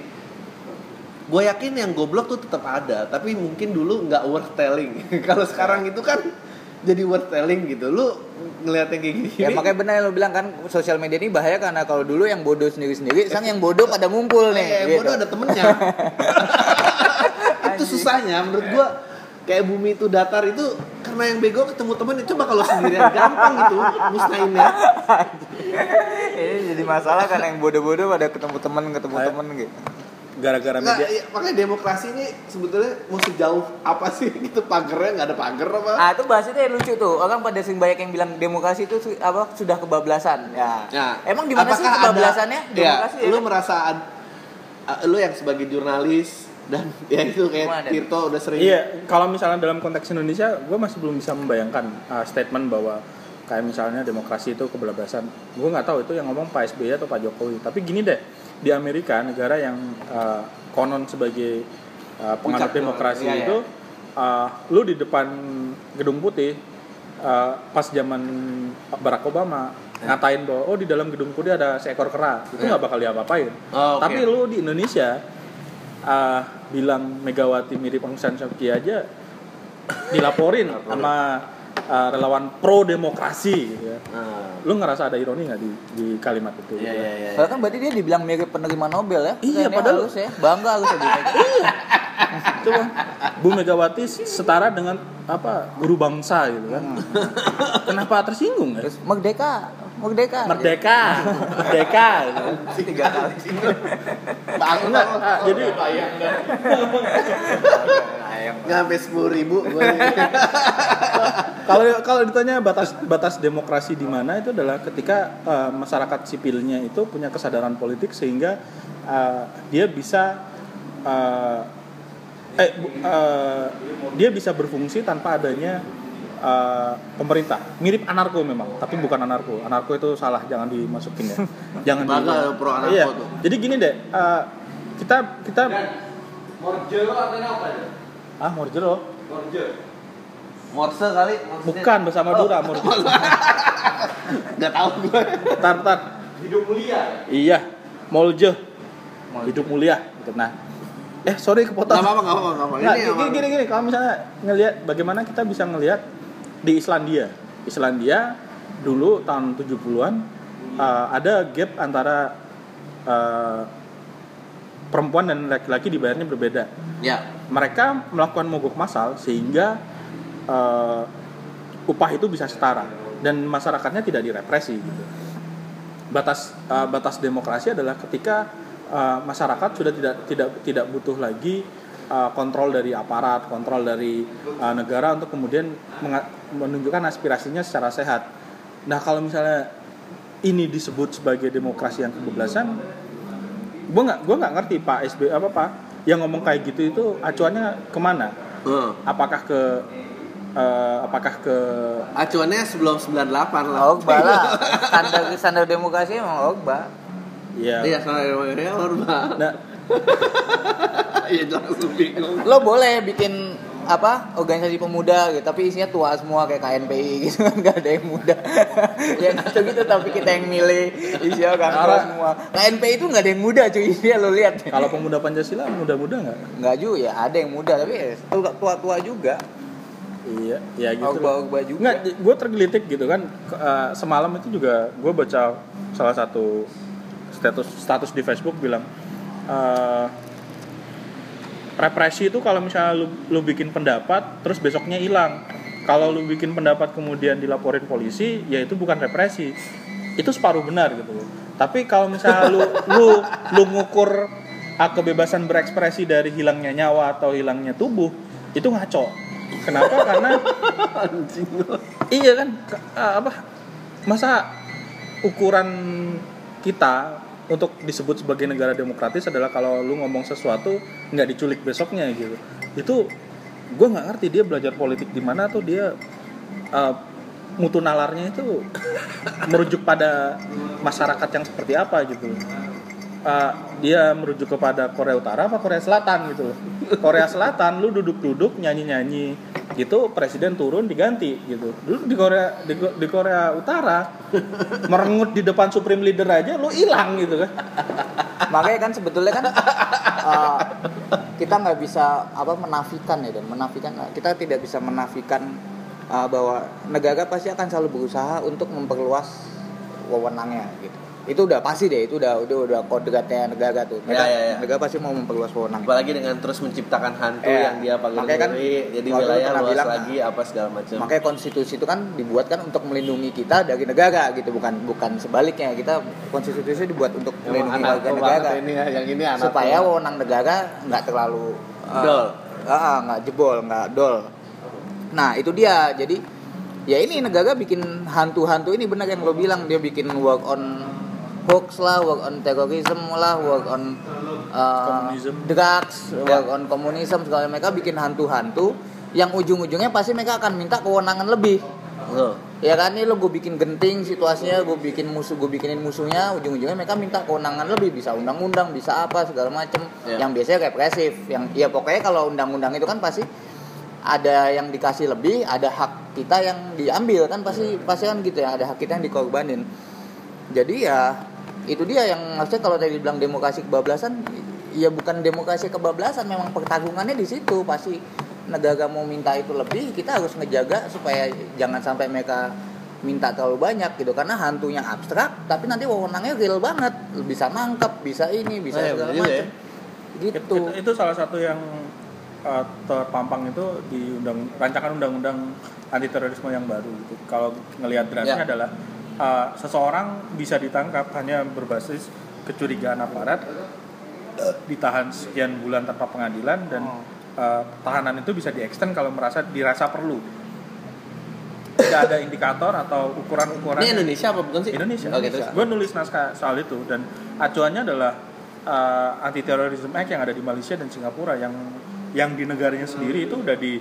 gue yakin yang goblok tuh tetap ada tapi mungkin dulu nggak worth telling kalau sekarang itu kan jadi worth telling gitu lu ngeliat yang kayak gini Ya makanya benar yang lo bilang kan sosial media ini bahaya karena kalau dulu yang bodoh sendiri-sendiri, sekarang yang bodoh pada ngumpul nih. Eh, gitu. bodoh ada temennya itu susahnya menurut gua kayak bumi itu datar itu karena yang bego ketemu temen coba kalau sendirian gampang gitu musnahinnya Ini jadi masalah karena yang bodoh-bodoh pada ketemu teman ketemu teman gitu. gara-gara Nggak, media iya, makanya demokrasi ini sebetulnya mau sejauh apa sih gitu pagernya nggak ada pagar apa? Ah itu bahas itu yang lucu tuh. Orang pada sering banyak yang bilang demokrasi itu apa sudah kebablasan. Ya. Ya. Emang di mana sih Apakah ada- kebablasannya? Demokrasi ya, ya, lu kan? merasa ad- uh, lu yang sebagai jurnalis dan ya itu kayak? Tirto udah sering Iya, kalau misalnya dalam konteks Indonesia, gue masih belum bisa membayangkan uh, statement bahwa kayak misalnya demokrasi itu kebablasan. Gue nggak tahu itu yang ngomong Pak SBY atau Pak Jokowi. Tapi gini deh, di Amerika negara yang uh, konon sebagai uh, penganut demokrasi iya, iya. itu, uh, lu di depan gedung putih uh, pas zaman Barack Obama ngatain bahwa oh di dalam gedung putih ada seekor kera itu Iya. nggak bakal diapa-apain. Oh, oke. Tapi lu di Indonesia uh, bilang Megawati mirip Aung San Suu Kyi aja dilaporin sama uh, relawan pro demokrasi gitu ya. Nah, Lu ngerasa ada ironi nggak di, di kalimat itu? iya iya iya. Padahal kan berarti dia dibilang mirip penerima Nobel ya. Iya, Kayaknya padahal- halus ya. Bangga harus ya. Bu Mega. Coba Bu Megawati setara dengan apa guru bangsa gitu kan. Kenapa tersinggung ya? Terus merdeka, merdeka. Merdeka, merdeka. Tiga kali. Bangun Enggak, ah, jadi nggak sampai sepuluh ribu kalau kalau ditanya batas batas demokrasi di mana itu adalah ketika uh, masyarakat sipilnya itu punya kesadaran politik sehingga uh, dia bisa uh, eh uh, dia bisa berfungsi tanpa adanya uh, pemerintah mirip anarko memang tapi bukan anarko anarko itu salah jangan dimasukin ya jangan Bangga pro anarko iya. tuh. jadi gini deh uh, kita kita lo artinya apa ya? ah morjero Morje. Morse kali maksudnya. bukan bersama Dura morjero nggak tahu gue tar tar Hidup mulia. Iya, Molje. Hidup mulia. Gitu. Nah, eh sorry kepotong. nggak apa-apa nggak apa-apa gini, gini gini kalau misalnya ngelihat bagaimana kita bisa ngelihat di Islandia. Islandia dulu tahun 70-an uh, ada gap antara uh, perempuan dan laki-laki dibayarnya berbeda. ya Mereka melakukan mogok massal sehingga uh, upah itu bisa setara dan masyarakatnya tidak direpresi gitu. Batas uh, batas demokrasi adalah ketika uh, masyarakat sudah tidak tidak tidak butuh lagi uh, kontrol dari aparat, kontrol dari uh, negara untuk kemudian menunjukkan aspirasinya secara sehat. Nah, kalau misalnya ini disebut sebagai demokrasi yang kebablasan, gue nggak gue nggak ngerti Pak SB apa Pak yang ngomong kayak gitu itu acuannya ke mana? Heeh. Apakah ke eh, apakah ke acuannya sebelum 98 lah Ogba lah. Standar standar demokrasi emang Ogba. ya iya soalnya ya Orba nah iya langsung bingung Lo boleh bikin apa organisasi pemuda gitu tapi isinya tua semua kayak KNPI gitu kan gak ada yang muda ya gitu gitu tapi kita yang milih isinya kan tua semua KNPI itu nggak ada yang muda cuy dia lo lihat kalau pemuda Pancasila muda-muda nggak? nggak juga ya ada yang muda tapi ya tua tua juga Iya, ya gitu. Ogba. Ogba juga Nggak, gue tergelitik gitu kan. Eh, semalam itu juga gue baca salah satu status status di Facebook bilang eh, represi itu kalau misalnya lu, lu bikin pendapat terus besoknya hilang. Kalau lu bikin pendapat kemudian dilaporin polisi, ya itu bukan represi. Itu separuh benar gitu loh. Tapi kalau misalnya lu lu lu ngukur ah, kebebasan berekspresi dari hilangnya nyawa atau hilangnya tubuh, itu ngaco. Kenapa? Karena iya kan ah, apa masa ukuran kita untuk disebut sebagai negara demokratis adalah kalau lu ngomong sesuatu nggak diculik besoknya gitu. Itu gue nggak ngerti dia belajar politik di mana tuh dia uh, mutu nalarnya itu merujuk pada masyarakat yang seperti apa gitu. Uh, dia merujuk kepada Korea Utara apa Korea Selatan gitu. Korea Selatan lu duduk-duduk nyanyi-nyanyi gitu presiden turun diganti gitu. Dulu di Korea di, di Korea Utara merengut di depan supreme leader aja lu hilang gitu kan. Makanya kan sebetulnya kan uh, kita nggak bisa apa menafikan ya dan. Menafikan kita tidak bisa menafikan uh, bahwa negara pasti akan selalu berusaha untuk memperluas wewenangnya gitu itu udah pasti deh itu udah udah udah kodratnya negara tuh. Ya, negara, ya, ya. negara pasti mau memperluas wewenang. Apalagi dengan terus menciptakan hantu Iya. yang dia pakai Makanya kan jadi wilayah luas bilang, lagi apa segala macam. makanya konstitusi itu kan dibuat kan untuk melindungi kita dari negara gitu bukan bukan sebaliknya. Kita konstitusi dibuat untuk Emang melindungi anak warga negara. ini ya yang ini anak supaya wewenang negara nggak terlalu uh, Dol. ah, ah, nggak jebol nggak dol. Nah itu dia. Jadi ya ini negara bikin hantu-hantu ini benar yang lo bilang dia bikin work on hoax lah work on terrorism lah work on uh, drugs Ya. work on komunisme segala mereka bikin hantu-hantu yang ujung-ujungnya pasti mereka akan minta kewenangan lebih Betul. ya kan ini lo gue bikin genting situasinya gue bikin musuh gue bikinin musuhnya ujung-ujungnya mereka minta kewenangan lebih bisa undang-undang bisa apa segala macem Ya. yang biasanya represif yang ya pokoknya kalau undang-undang itu kan pasti ada yang dikasih lebih ada hak kita yang diambil kan pasti pasti kan gitu ya ada hak kita yang dikorbanin jadi ya itu dia yang maksudnya kalau tadi bilang demokrasi kebablasan ya bukan demokrasi kebablasan memang pertarungannya di situ. Pasti negara mau minta itu lebih kita harus ngejaga supaya jangan sampai mereka minta terlalu banyak gitu. Karena hantunya abstrak tapi nanti wewenangnya real banget. Bisa nangkep bisa ini bisa Oh, iya, segala juga macam It- gitu. itu, itu salah satu yang uh, terpampang itu di undang rancangan undang-undang anti terorisme yang baru gitu. Kalau ngelihat draftnya Ya. adalah uh, seseorang bisa ditangkap hanya berbasis kecurigaan aparat, ditahan sekian bulan tanpa pengadilan dan Oh. uh, tahanan itu bisa diextend kalau merasa dirasa perlu. Tidak ada indikator atau ukuran-ukuran. ini Indonesia apa bukan sih Indonesia. oke terus Gue nulis naskah soal itu dan acuannya adalah uh, anti terorisme act yang ada di Malaysia dan Singapura yang yang di negaranya sendiri itu udah di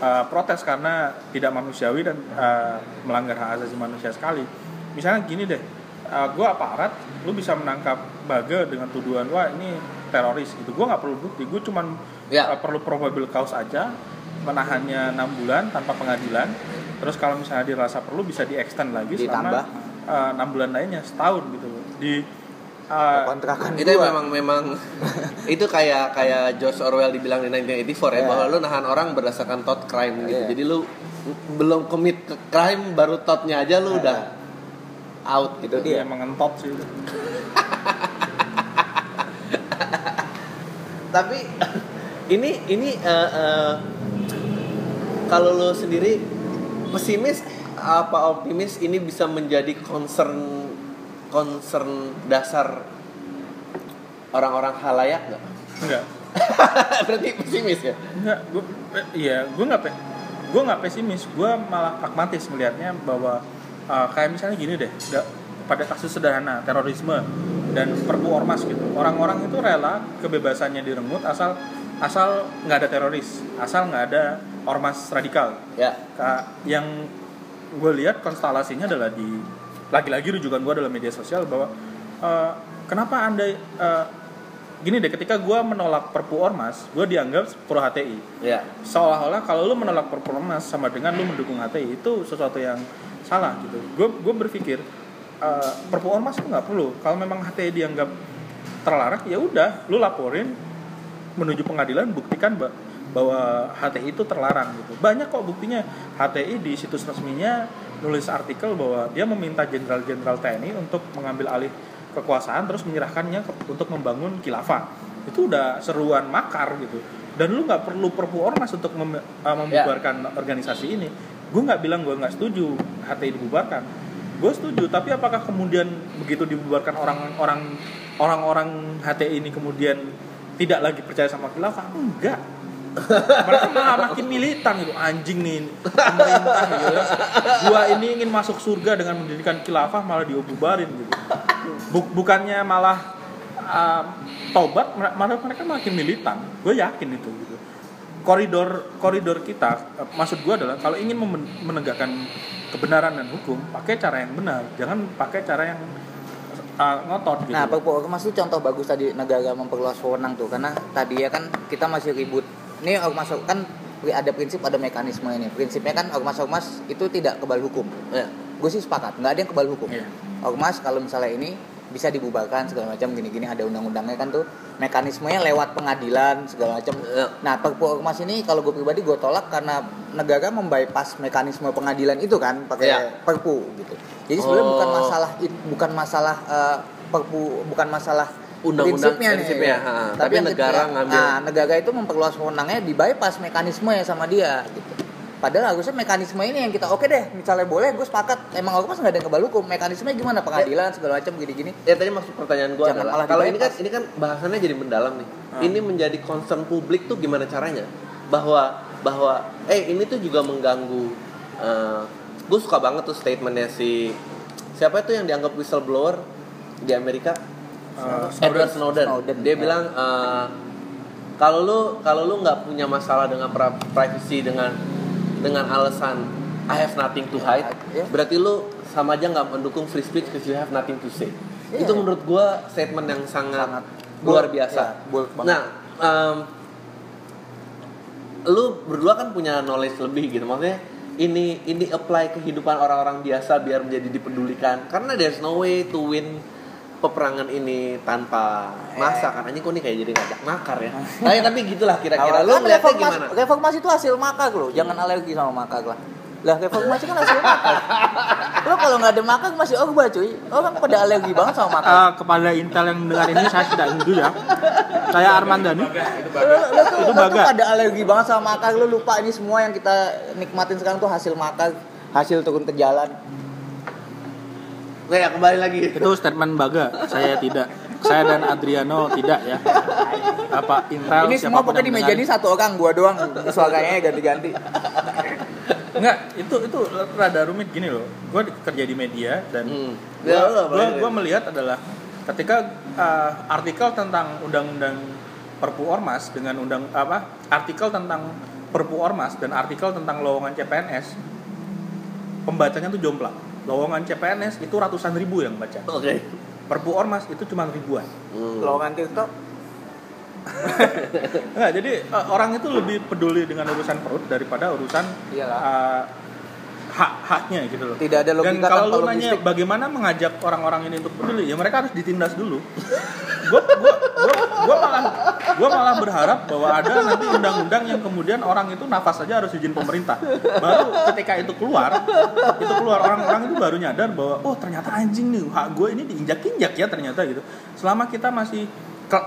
uh, protes karena tidak manusiawi dan uh, melanggar hak asasi manusia sekali. Misalnya gini deh, uh, gue aparat, lu bisa menangkap baga dengan tuduhan wah ini teroris gitu. Gue nggak perlu bukti, gue cuman Ya. uh, perlu probable cause aja, menahannya enam bulan tanpa pengadilan. Terus kalau misalnya dirasa perlu bisa di extend lagi Ditambah. selama uh, enam bulan lainnya setahun gitu loh. di uh, kontrakan itu gua. memang memang itu kayak kayak George Orwell dibilang di 1984 ya Iya. bahwa lu nahan orang berdasarkan thought crime gitu Iya. jadi lu belum commit ke crime baru thoughtnya aja lu Iya. udah out gitu Itu dia. emang ngentot sih tapi ini ini eh, eh, kalau lo sendiri pesimis apa optimis ini bisa menjadi concern concern dasar orang-orang halayak nggak? enggak Berarti pesimis ya? enggak gue iya gue nggak pe gue nggak pesimis gue malah pragmatis melihatnya bahwa uh, kayak misalnya gini deh da- pada kasus sederhana terorisme dan perpu ormas gitu orang-orang itu rela kebebasannya direnggut asal asal nggak ada teroris asal nggak ada ormas radikal Ya. Ka- yang gue lihat konstelasinya adalah di lagi-lagi rujukan gue dalam media sosial bahwa eh, kenapa anda eh, gini deh ketika gue menolak perpu ormas gue dianggap pro HTI Ya. seolah-olah kalau lu menolak perpu ormas sama dengan lu mendukung HTI itu sesuatu yang salah gitu gue gue berpikir eh, perpu ormas itu nggak perlu kalau memang HTI dianggap terlarang ya udah lu laporin menuju pengadilan buktikan ba- bahwa HTI itu terlarang gitu. Banyak kok buktinya HTI di situs resminya nulis artikel bahwa dia meminta jenderal-jenderal TNI untuk mengambil alih kekuasaan terus menyerahkannya ke- untuk membangun khilafah. Itu udah seruan makar gitu. Dan lu nggak perlu perpu ormas untuk mem- uh, membubarkan organisasi ini. Gue nggak bilang gue nggak setuju HTI dibubarkan. Gue setuju, tapi apakah kemudian begitu dibubarkan orang-orang orang-orang HTI ini kemudian tidak lagi percaya sama khilafah? Enggak. Mereka malah makin militan gitu anjing nih pemerintah gitu ya. Gua ini ingin masuk surga dengan mendirikan khilafah malah diububarin gitu. Buk- bukannya malah uh, tobat mer- malah mereka makin militan. Gue yakin itu gitu. Koridor koridor kita uh, maksud gue adalah kalau ingin menegakkan kebenaran dan hukum pakai cara yang benar, jangan pakai cara yang uh, ngotot gitu. Nah, Ormas itu contoh bagus tadi negara memperluas wewenang tuh karena tadi ya kan kita masih ribut. Ini ormas kan ada prinsip ada mekanisme ini. Prinsipnya kan ormas-ormas itu tidak kebal hukum. Ya. Gue sih sepakat, nggak ada yang kebal hukum. Iya. Ormas kalau misalnya ini bisa dibubarkan segala macam gini-gini ada undang-undangnya kan tuh mekanismenya lewat pengadilan segala macam Iya. nah perpu ormas ini kalau gue pribadi gue tolak karena negara membypass mekanisme pengadilan itu kan pakai Iya. perpu gitu jadi sebenarnya Oh. bukan masalah bukan masalah eh, perpu bukan masalah Undang-undang prinsipnya nih, prinsipnya, ya. ha. Tapi yang negara ketiga- ngambil- nah, negara itu memperluas wewenangnya di bypass mekanisme ya sama dia gitu padahal harusnya mekanisme ini yang kita oke deh misalnya boleh gue sepakat emang ormas nggak ada yang kebal hukum mekanismenya gimana pengadilan segala macam gini-gini Ya tadi maksud pertanyaan gue Jangan adalah malah kalau ini kan ini kan bahasannya jadi mendalam nih. Hmm. Ini menjadi concern publik tuh gimana caranya? Bahwa bahwa eh ini tuh juga mengganggu. gue suka banget tuh statementnya si siapa itu yang dianggap whistleblower di Amerika? Eh, Edward Snowden. Snowden, Dia ya. bilang eh, kalau lu kalau lu nggak punya masalah dengan privacy dengan dengan alasan I have nothing to hide, Ya. berarti lu sama aja nggak mendukung free speech because you have nothing to say. Iya. Itu menurut gua statement yang sangat, Sangat luar biasa. ya, bold banget. nah, em, lu berdua kan punya knowledge lebih gitu, maksudnya ini ini apply kehidupan orang-orang biasa biar menjadi dipedulikan karena there's no way to win peperangan ini tanpa masa kan? Anjing kok nih kayak jadi ngajak makar ya? Tapi tapi gitulah kira-kira. Lu Kan melihatnya reformasi, gimana? reformasi itu hasil makar loh jangan alergi sama makar lah. Lah reformasi kan hasil makar. Lo kalau nggak ada makar masih orba cuy. Orang pada alergi banget sama makar. Eh, kepada Intel yang mendengar ini saya tidak setuju ya. Saya Arman lo, lo tuh, Itu lo tuh baga. pada alergi banget sama makar. Lo lupa ini semua yang kita nikmatin sekarang tuh hasil makar hasil turun ke jalan ya kembali lagi Itu statement Baga. Saya tidak. Saya dan Adriano tidak ya. Apa Intel ini semua pokoknya di meja ini satu orang gua doang suaranya ganti-ganti Enggak, itu itu rada rumit gini loh. Gue kerja di media dan Hmm. gue Ya, gua, gua melihat adalah ketika uh, artikel tentang undang-undang Perpu Ormas dengan undang apa artikel tentang Perpu Ormas dan artikel tentang lowongan CPNS pembacanya tuh jomplang. Lowongan CPNS itu ratusan ribu yang baca. oke Perpu Ormas itu cuma ribuan. Hmm. lowongan TikTok Enggak, jadi uh, orang itu lebih peduli dengan urusan perut daripada urusan Iyalah. uh, hak-haknya gitu loh. Tidak ada logika Dan kalau lu nanya logistik. bagaimana mengajak orang-orang ini untuk peduli, ya mereka harus ditindas dulu. Gue gua, gua, gua malah gua malah berharap bahwa ada nanti undang-undang yang kemudian orang itu nafas saja harus izin pemerintah. Baru ketika itu keluar, itu keluar orang-orang itu baru nyadar bahwa oh ternyata anjing nih hak gue ini diinjak-injak ya ternyata gitu. Selama kita masih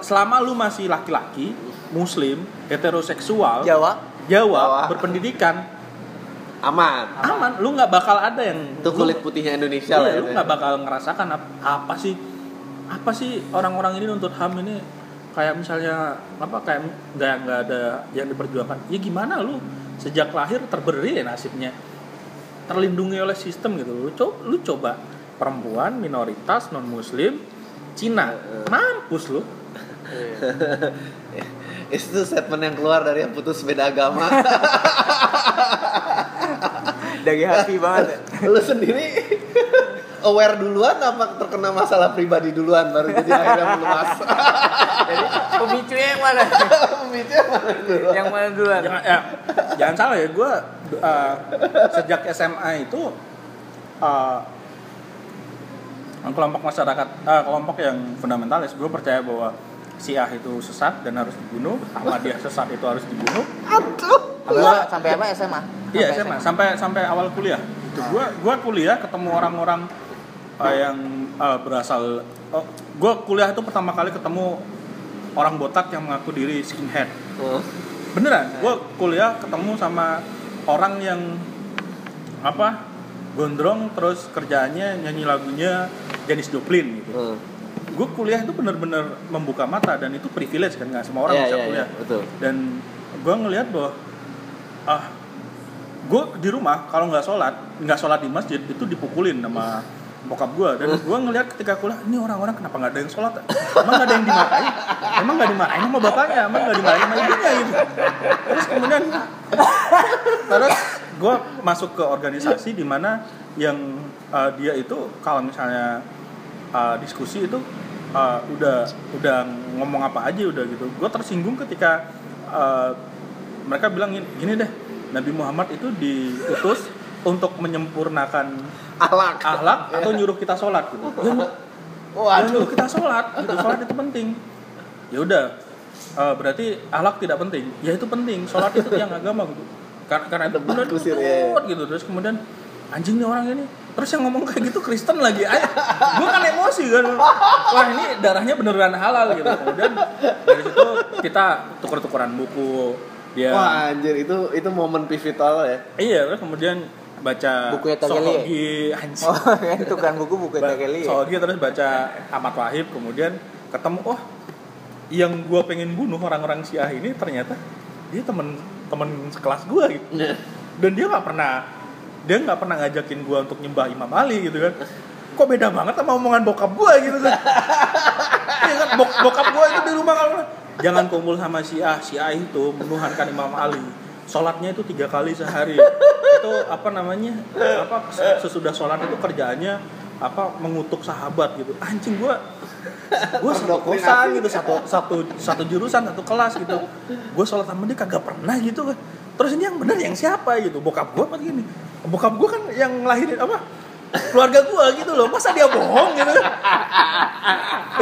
selama lu masih laki-laki, muslim, heteroseksual, Jawa Jawa, Jawa. berpendidikan, aman aman, lu nggak bakal ada yang itu kulit putihnya Indonesia lah Iya, lu ya. nggak bakal ngerasakan apa, apa sih apa sih orang-orang ini nuntut ham ini kayak misalnya apa kayak nggak nggak ada yang diperjuangkan. Ya gimana lu? Sejak lahir terberi ya nasibnya. Terlindungi oleh sistem gitu. Lu coba lu coba. Perempuan minoritas non muslim Cina. Mampus lu. Itu statement yang keluar dari yang putus beda agama. Dari hati banget ya. lu sendiri aware duluan apa terkena masalah pribadi duluan baru jadi akhirnya meluas? Jadi pemicunya yang mana? pemicunya mana dulu yang mana duluan? jangan ya, jangan salah ya gue sejak SMA itu uh, kelompok masyarakat uh, kelompok yang fundamentalis gue percaya bahwa Syiah itu sesat dan harus dibunuh Ahmadiyah sesat itu harus dibunuh. Apa, sampai apa SMA? iya Sampai SMA sampai sampai awal kuliah. Itu gue gua kuliah ketemu orang-orang uh, yang uh, berasal uh, gue kuliah itu pertama kali ketemu orang botak yang mengaku diri skinhead Oh. beneran gue kuliah ketemu sama orang yang apa gondrong terus kerjaannya nyanyi lagunya Janis Joplin gitu Hmm. gue kuliah itu bener-bener membuka mata dan itu privilege kan nggak semua orang Iya, bisa iya, kuliah iya, betul. dan gue ngelihat bahwa ah gue di rumah kalau nggak sholat nggak sholat di masjid itu dipukulin sama bokap gue dan gue ngelihat ketika kuliah ini orang-orang kenapa nggak ada yang sholat? Emang nggak ada yang dimarahi emang nggak dimarahin sama bapaknya? Emang nggak dimarahin sama ibunya? Gitu. Terus kemudian terus gue masuk ke organisasi di mana yang uh, dia itu kalau misalnya uh, diskusi itu uh, udah udah ngomong apa aja udah gitu. Gue tersinggung ketika uh, mereka bilang gini, gini deh Nabi Muhammad itu diutus untuk menyempurnakan Alak. akhlak atau nyuruh kita sholat gitu. Ya, Waduh, kita sholat, gitu. sholat itu penting. Ya udah, eh, berarti alak tidak penting. Ya itu penting, sholat itu yang agama gitu. Karena, karena itu benar kusir, ya, ya. gitu. Terus kemudian anjing nih orang ini. Terus yang ngomong kayak gitu Kristen lagi. Ayo, gue kan emosi kan. Wah ini darahnya beneran halal gitu. Kemudian dari situ kita tuker-tukeran buku. Dia Wah anjir itu itu momen pivotal ya. Iya, terus kemudian baca Bukunya Tegeli ya? Sohogi, anjing. Oh, kan tukang buku buku Ba- Tegeli. ya? Sohogi terus baca Ahmad Wahib, kemudian ketemu, oh yang gua pengen bunuh orang-orang Syiah ini ternyata dia temen temen sekelas gua gitu. Dan dia nggak pernah dia nggak pernah ngajakin gua untuk nyembah Imam Ali gitu kan. Kok beda banget sama omongan bokap gua gitu kan. Iya kan bok- bokap gua itu di rumah kalau jangan kumpul sama Syiah, Syiah itu menuhankan Imam Ali. Sholatnya itu tiga kali sehari. itu apa namanya? Apa sesudah sholat itu kerjaannya apa mengutuk sahabat gitu. Anjing gua gue satu kosan gitu satu satu satu jurusan satu kelas gitu. Gue sholat sama dia kagak pernah gitu kan terus ini yang benar yang siapa gitu? Bokap gue apa gini? Bokap gue kan yang ngelahirin apa? Keluarga gue gitu loh. Masa dia bohong gitu?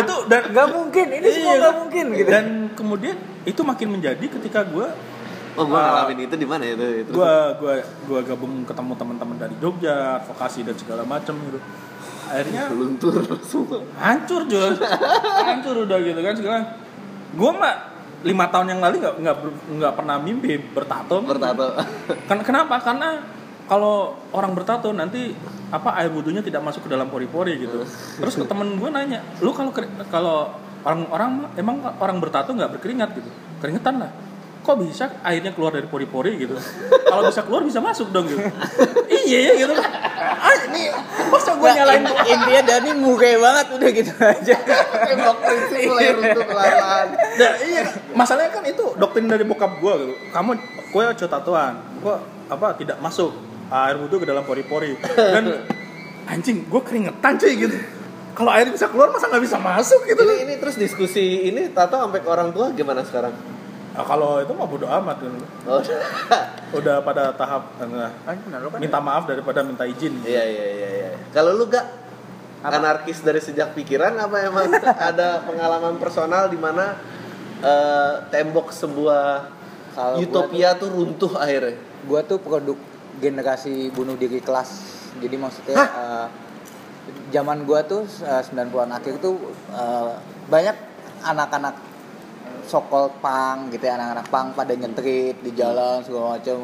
Itu dan Gak mungkin, ini semua Iya, gak mungkin gitu. dan kemudian itu makin menjadi ketika gue Oh gua ngalamin itu di mana ya, itu? itu. gua gua gua gabung ketemu teman-teman dari Jogja advokasi dan segala macam gitu. Akhirnya luntur semua. hancur Jul. Hancur udah gitu kan sekarang gue mah lima tahun yang lalu nggak nggak nggak pernah mimpi bertato. Bertato. Ken- kenapa? Karena kalau orang bertato nanti apa air wudhunya tidak masuk ke dalam pori-pori gitu. Terus ke temen gue nanya lu kalau kalau orang-orang emang orang bertato nggak berkeringat? gitu. Keringetan lah kok bisa airnya keluar dari pori-pori gitu kalau bisa keluar bisa masuk dong gitu iya ya gitu ah ini masa gue Nggak, nyalain in- intinya Dani muke banget udah gitu aja. Tembok prinsip mulai runtuh. Nah, iya, masalahnya kan itu doktrin dari bokap gue gitu. Kamu gue coba tatoan, gue apa tidak masuk air wudhu ke dalam pori-pori dan anjing gue keringetan cuy gitu. Kalau air bisa keluar masa nggak bisa masuk gitu? Ini ini terus diskusi ini tato sampai ke orang tua gimana sekarang? Nah, kalau itu mah bodo amat gitu. Oh. Udah pada tahap eh, kan minta maaf daripada minta izin. Iya iya iya iya. Kalau lu gak anarkis dari sejak pikiran apa emang ada pengalaman personal di mana eh, tembok sebuah gua utopia tuh runtuh akhirnya? Gua tuh produk generasi bunuh diri kelas. Jadi maksudnya eh, zaman gua tuh eh, 90-an akhir tuh eh, banyak anak-anak sokol pang gitu ya anak-anak pang pada nyentrit di jalan segala macam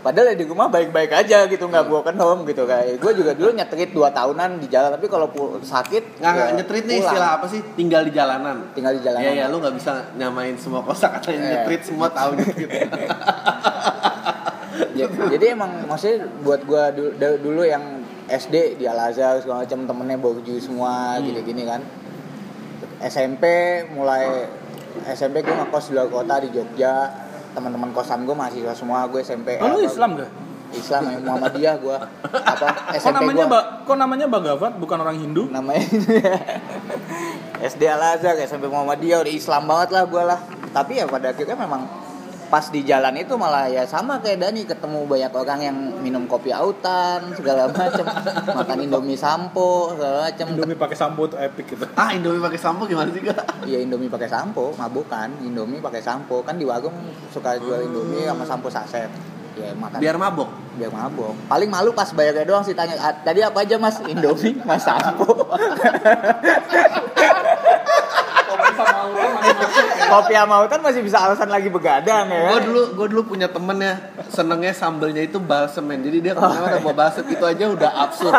padahal ya di rumah baik-baik aja gitu nggak broken home gitu kayak gue juga dulu nyetrit dua tahunan di jalan tapi kalau sakit Nggak, ya nyetrit nih pulang. istilah apa sih? Tinggal di jalanan. tinggal di jalanan Iya iya, lu nggak bisa nyamain semua kosa kata Iya. nyetrit semua tahu nyetrit. Ya, jadi emang maksudnya buat gua dulu, dulu yang SD di Al Azhar segala macam temennya borju semua Hmm. gini-gini kan. SMP mulai SMP gue ngekos di luar kota di Jogja. Teman-teman kosan gue mahasiswa semua, gue SMP. Oh, lu Islam gak? Islam ya, Muhammadiyah gue. Apa Kok SMP namanya gua ba kok namanya Bagavat bukan orang Hindu? namanya SD Al Azhar SMP Muhammadiyah udah Islam banget lah gue lah tapi ya pada akhirnya memang pas di jalan itu malah ya sama kayak Dani ketemu banyak orang yang minum kopi autan segala macem. Makan indomie sampo segala macem. Indomie pakai sampo tuh epic gitu. ah Indomie pakai sampo gimana sih gak? Iya indomie pakai sampo. Mabuk kan indomie pakai sampo. Kan di warung suka jual indomie sama sampo saset. Ya makan. Biar mabok. biar mabok paling malu pas bayarnya doang sih tanya "Ah, tadi apa aja mas? Indomie mas sampo kopi sama autan masih bisa alasan lagi begadang ya Gue kan dulu gue dulu punya temen ya senengnya sambelnya itu balsem men. Jadi dia ke mana-mana bawa balsem itu aja udah absurd.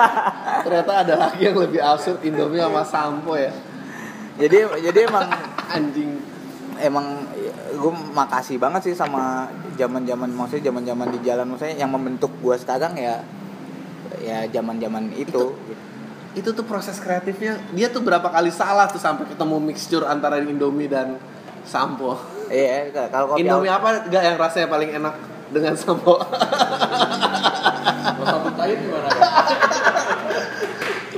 Ternyata ada lagi yang lebih absurd Indomie sama sampo ya. jadi jadi emang Anjing. emang gue makasih banget sih sama zaman zaman maksudnya zaman zaman di jalan maksudnya yang membentuk gue sekarang ya ya zaman zaman itu, Itu tuh proses kreatifnya dia tuh berapa kali salah tuh sampai ketemu mixture antara Indomie dan sampo. iya kalau kopi Indomie apa gak yang rasanya paling enak dengan sampo?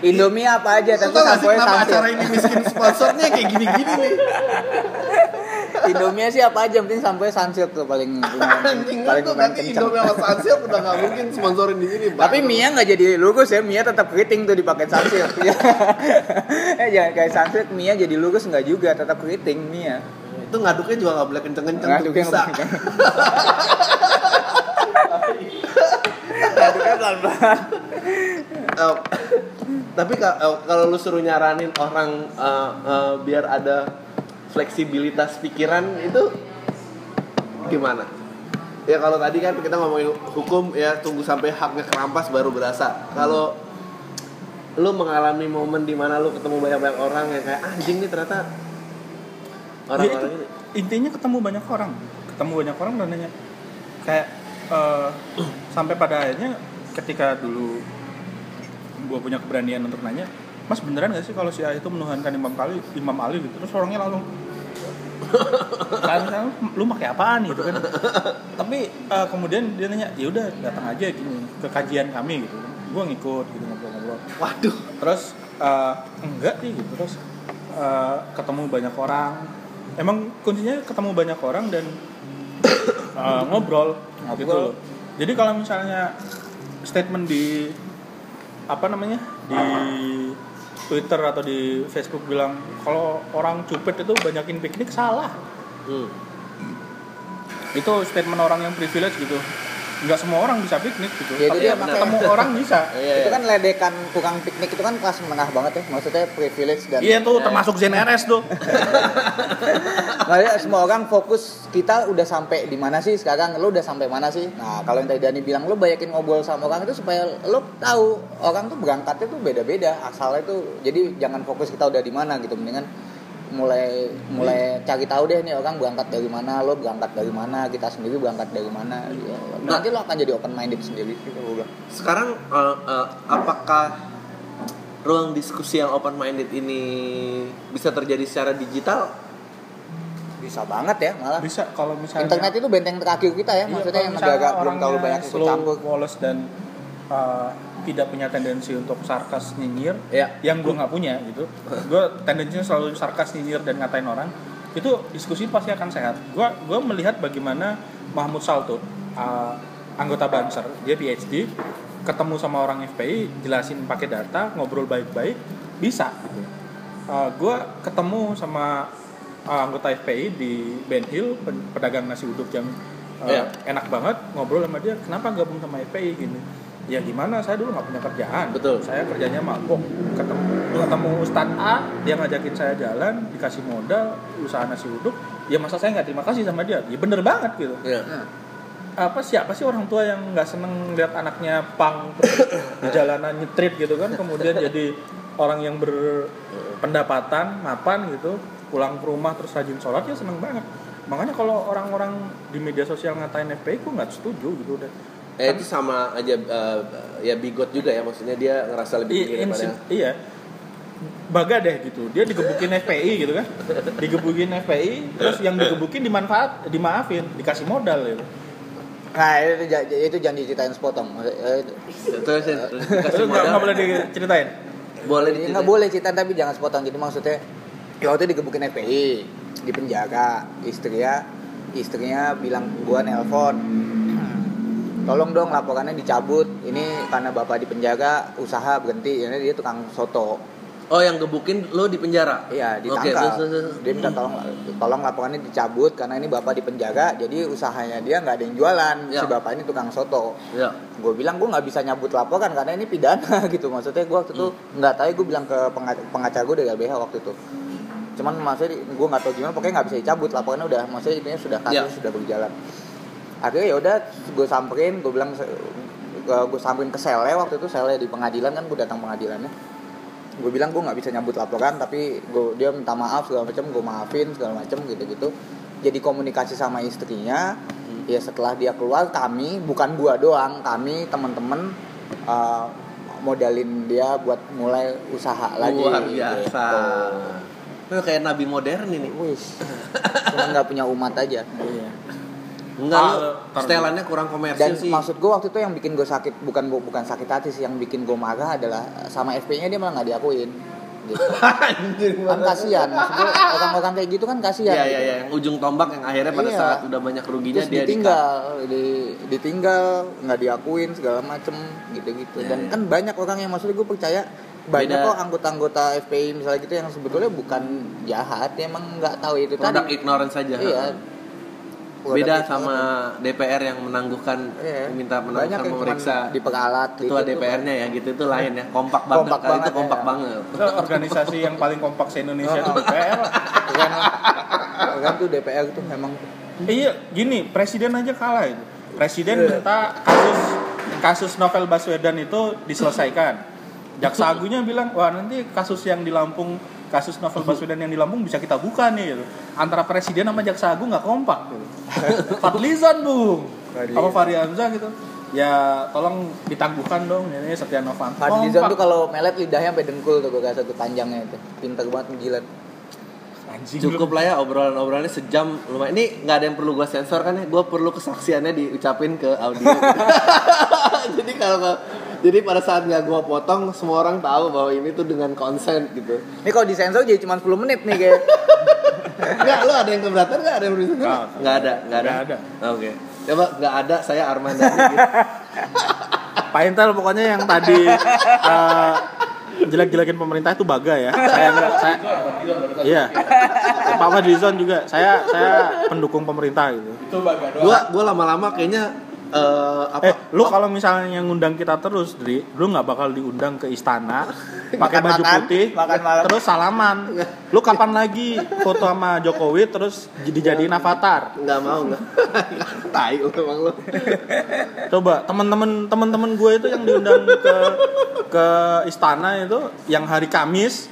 Indomie apa aja tapi kenapa santil. acara ini miskin sponsornya kayak gini-gini nih Indomie sih apa aja penting sampai sunsilk tuh paling Anjing paling lumayan nanti. Indomie sama Sunsilk udah nggak mungkin sponsorin di sini Tapi Mia nggak jadi lurus ya, Mia tetap keriting tuh di paket sunsilk. Eh jangan kayak sunsilk, Mia jadi lurus nggak juga, tetap keriting Mia. Itu ngaduknya juga nggak boleh kenceng-kenceng tuh Ngaduknya bisa Ngaduknya pelan-pelan. Eh, tapi ka- kalau lu suruh nyaranin orang eh, eh, biar ada fleksibilitas pikiran itu gimana? Ya kalau tadi kan kita ngomongin hukum ya tunggu sampai haknya kerampas baru berasa. Kalau lu mengalami momen di mana lu ketemu banyak-banyak orang yang kayak anjing nih ternyata orang-orang Ya, itu ini. intinya ketemu banyak orang. Ketemu banyak orang dan nanya kayak eh, sampai pada akhirnya ketika dulu gue punya keberanian untuk nanya mas beneran gak sih kalau si A itu menuhankan Imam Kali Imam Ali? Gitu. Terus orangnya langsung kan misalnya, lu pakai apaan gitu kan? Tapi eh, kemudian dia nanya ya udah datang aja gini ke kajian kami gitu. Gue ngikut gitu ngobrol-ngobrol. Waduh. terus eh, enggak sih gitu. Terus eh, ketemu banyak orang emang kuncinya ketemu banyak orang dan eh, ngobrol gitu Ngobrol. loh jadi kalau misalnya statement di apa namanya di Twitter atau di Facebook bilang kalau orang cupet itu banyakin piknik salah Hmm. itu statement orang yang privilege gitu nggak semua orang bisa piknik gitu. Ya, itu tapi dia, makanya. ketemu orang bisa. Iya, Itu iya. kan ledekan tukang piknik itu kan kelas menengah banget ya, maksudnya privilege dan iya tuh termasuk Zen RS tuh. Makanya semua orang fokus kita udah sampai di mana sih sekarang? Lu udah sampai mana sih? Nah kalau yang tadi Dani bilang lu banyakin ngobrol sama orang itu supaya lu tahu orang tuh berangkatnya tuh beda-beda asalnya tuh. Jadi jangan fokus kita udah di mana gitu. Mendingan mulai mulai cari tahu deh nih orang berangkat dari mana? Lo berangkat dari mana? Kita sendiri berangkat dari mana? Ya, nanti lo akan jadi open minded sendiri gitu bilang. Sekarang eh, eh, apakah ruang diskusi yang open minded ini bisa terjadi secara digital? bisa banget ya malah. Bisa kalau misalnya internet itu benteng terakhir kita ya Iya, maksudnya yang negara belum terlalu banyak ikut slow, campur. Wallace dan uh, tidak punya tendensi untuk sarkas nyinyir Ya. yang gue nggak punya gitu gue tendensinya selalu sarkas nyinyir dan ngatain orang itu diskusi pasti akan sehat gue gue melihat bagaimana Mahmud Saltut uh, anggota Banser dia PhD ketemu sama orang FPI jelasin pakai data ngobrol baik-baik bisa gitu. Uh, gue ketemu sama uh, anggota FPI di Ben Hill pedagang nasi uduk yang uh, Iya. enak banget ngobrol sama dia kenapa gabung sama FPI gini ya gimana? Saya dulu nggak punya kerjaan. Betul. saya kerjanya mabok. Ketemu ketemu Ustadz A dia ngajakin saya jalan dikasih modal usaha nasi uduk. Ya masa saya nggak terima kasih sama dia? Ya bener banget gitu. Ya. apa siapa sih orang tua yang nggak seneng lihat anaknya pang di jalanan nyetrit gitu kan? Kemudian jadi orang yang berpendapatan mapan gitu. Pulang ke rumah terus rajin sholat ya seneng banget. Makanya kalau orang-orang di media sosial ngatain FPI gue nggak setuju gitu udah Eh, itu sama aja eh, ya bigot juga ya maksudnya dia ngerasa lebih tinggi I- daripada iya. Baga deh gitu. Dia digebukin FPI gitu kan. Digebukin FPI terus yang digebukin dimanfaat dimaafin dikasih modal gitu. Nah itu, itu jangan diceritain sepotong Eh, itu- terus ya, terus dikasih terus nggak boleh diceritain? Boleh Ya, diceritain. nggak boleh cerita tapi jangan sepotong jadi maksudnya ya waktu itu digebukin FPI di penjara istrinya istrinya bilang gua nelpon tolong dong laporannya dicabut. Ini karena bapak di penjara usaha berhenti. Ini dia tukang soto. Oh yang gebukin lo di penjara? Iya ditangkap. terus, terus, terus. dia minta tolong tolong laporannya dicabut karena ini bapak di penjara jadi usahanya dia nggak ada yang jualan. Si Ya. bapak ini tukang soto. Ya gue bilang gue nggak bisa nyabut laporan karena ini pidana gitu. Maksudnya gue waktu itu nggak tahu gue bilang ke pengacara, gue dari LBH waktu itu. Cuman maksudnya gue nggak tahu gimana pokoknya nggak bisa dicabut laporannya udah maksudnya intinya sudah kasus Ya. sudah berjalan akhirnya ya udah gue samperin gue bilang gue samperin ke selnya waktu itu selnya di pengadilan kan gue datang pengadilannya gue bilang gue nggak bisa nyabut laporan tapi gue dia minta maaf segala macam gue maafin segala macam gitu gitu jadi komunikasi sama istrinya ya setelah dia keluar kami bukan gua doang kami teman-teman uh, modalin dia buat mulai usaha lagi luar biasa gitu. Itu kayak nabi modern ini Wis, cuma nggak punya umat aja. Iya. Enggak Ah, lu setelannya kurang komersil Dan sih. maksud gue waktu itu yang bikin gue sakit bukan bukan sakit hati sih yang bikin gue marah adalah sama FP-nya dia malah nggak diakuin. Gitu. Anjir, kan kasihan maksud gue orang-orang kayak gitu kan kasihan. Iya gitu. iya iya, yang ujung tombak yang akhirnya pada Iya. saat udah banyak ruginya Terus dia ditinggal, di, ditinggal, nggak diakuin segala macem gitu-gitu. Iya, Dan iya. kan banyak orang yang maksudnya gue percaya banyak Beda. kok anggota-anggota FPI misalnya gitu yang sebetulnya bukan jahat, dia emang nggak tahu itu produk tadi. ignorance saja. Iya. Beda sama DPR yang menangguhkan Iya. minta banyak menangguhkan yang memeriksa cuman diperalat ketua gitu. DPR-nya ya gitu itu lain ya kompak banget Kompak Kali itu banget, kompak ya. banget Itu organisasi yang paling kompak se Indonesia itu Oh. DPR. kan, kan tuh DPR tuh memang Iya, gini, presiden aja kalah itu. Presiden Iya. minta kasus kasus novel Baswedan itu diselesaikan. Jaksa Agungnya bilang, wah nanti kasus yang di Lampung, kasus novel Baswedan yang di Lampung bisa kita buka nih. Gitu. Antara presiden sama Jaksa Agung nggak kompak. Gitu. Fadlizon bung, Fadli. apa Fahri Hamzah gitu. Ya tolong ditangguhkan dong ini Setia Novanto. Fadlizon tuh kalau melet lidahnya sampai dengkul tuh gue rasa tuh panjangnya itu. Pinter banget menjilat. Anjing, cukup lah ya obrolan-obrolannya sejam lumayan ini nggak ada yang perlu gue sensor kan ya gue perlu kesaksiannya diucapin ke audio jadi kalau jadi pada saat nggak gue potong semua orang tahu bahwa ini tuh dengan konsen gitu Ini kalau disensor jadi cuma 10 menit nih kayak. nggak lo ada yang keberatan nggak ada yang berisik Nggak. nggak ada nggak ada Nggak ada. oke coba nggak ada saya Arman gitu. Pak Intel pokoknya yang tadi eh, jelek-jelekin pemerintah itu baga ya. Saya enggak saya Iya. Pak Fadlizon juga. Saya saya pendukung pemerintah gitu. Itu baga doang. gue gue lama-lama kayaknya eh, apa? Eh, lu kalau misalnya ngundang kita terus, Dri, lu nggak bakal diundang ke istana pakai baju Makan-makan, putih, makan malam. terus salaman. Lu kapan lagi foto sama Jokowi terus dijadiin avatar? nggak mau nggak. Tai lu emang lu. Coba teman-teman teman-teman gue itu yang diundang ke ke istana itu yang hari Kamis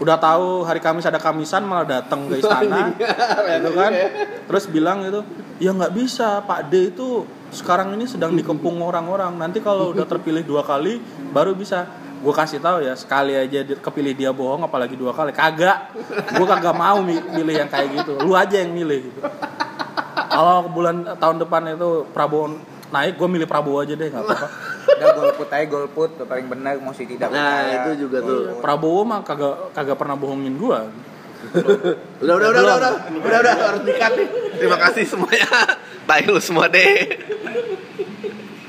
udah tahu hari Kamis ada Kamisan malah datang ke istana gitu kan? Terus bilang gitu ya nggak bisa Pak D itu sekarang ini sedang dikepung orang-orang. Nanti kalau udah terpilih dua kali baru bisa. Gue kasih tahu ya sekali aja di- kepilih dia bohong apalagi dua kali. Kagak. Gue kagak mau mi- milih yang kayak gitu. Lu aja yang milih gitu. Kalau bulan tahun depan itu Prabowo naik gue milih Prabowo aja deh nggak apa-apa. Udah golput aja golput. Paling benar mau sih tidak nah itu juga tuh. Prabowo mah kagak kagak pernah bohongin gue udah udah udah udah udah udah udah harus dikat nih terima kasih semuanya tai lu semua deh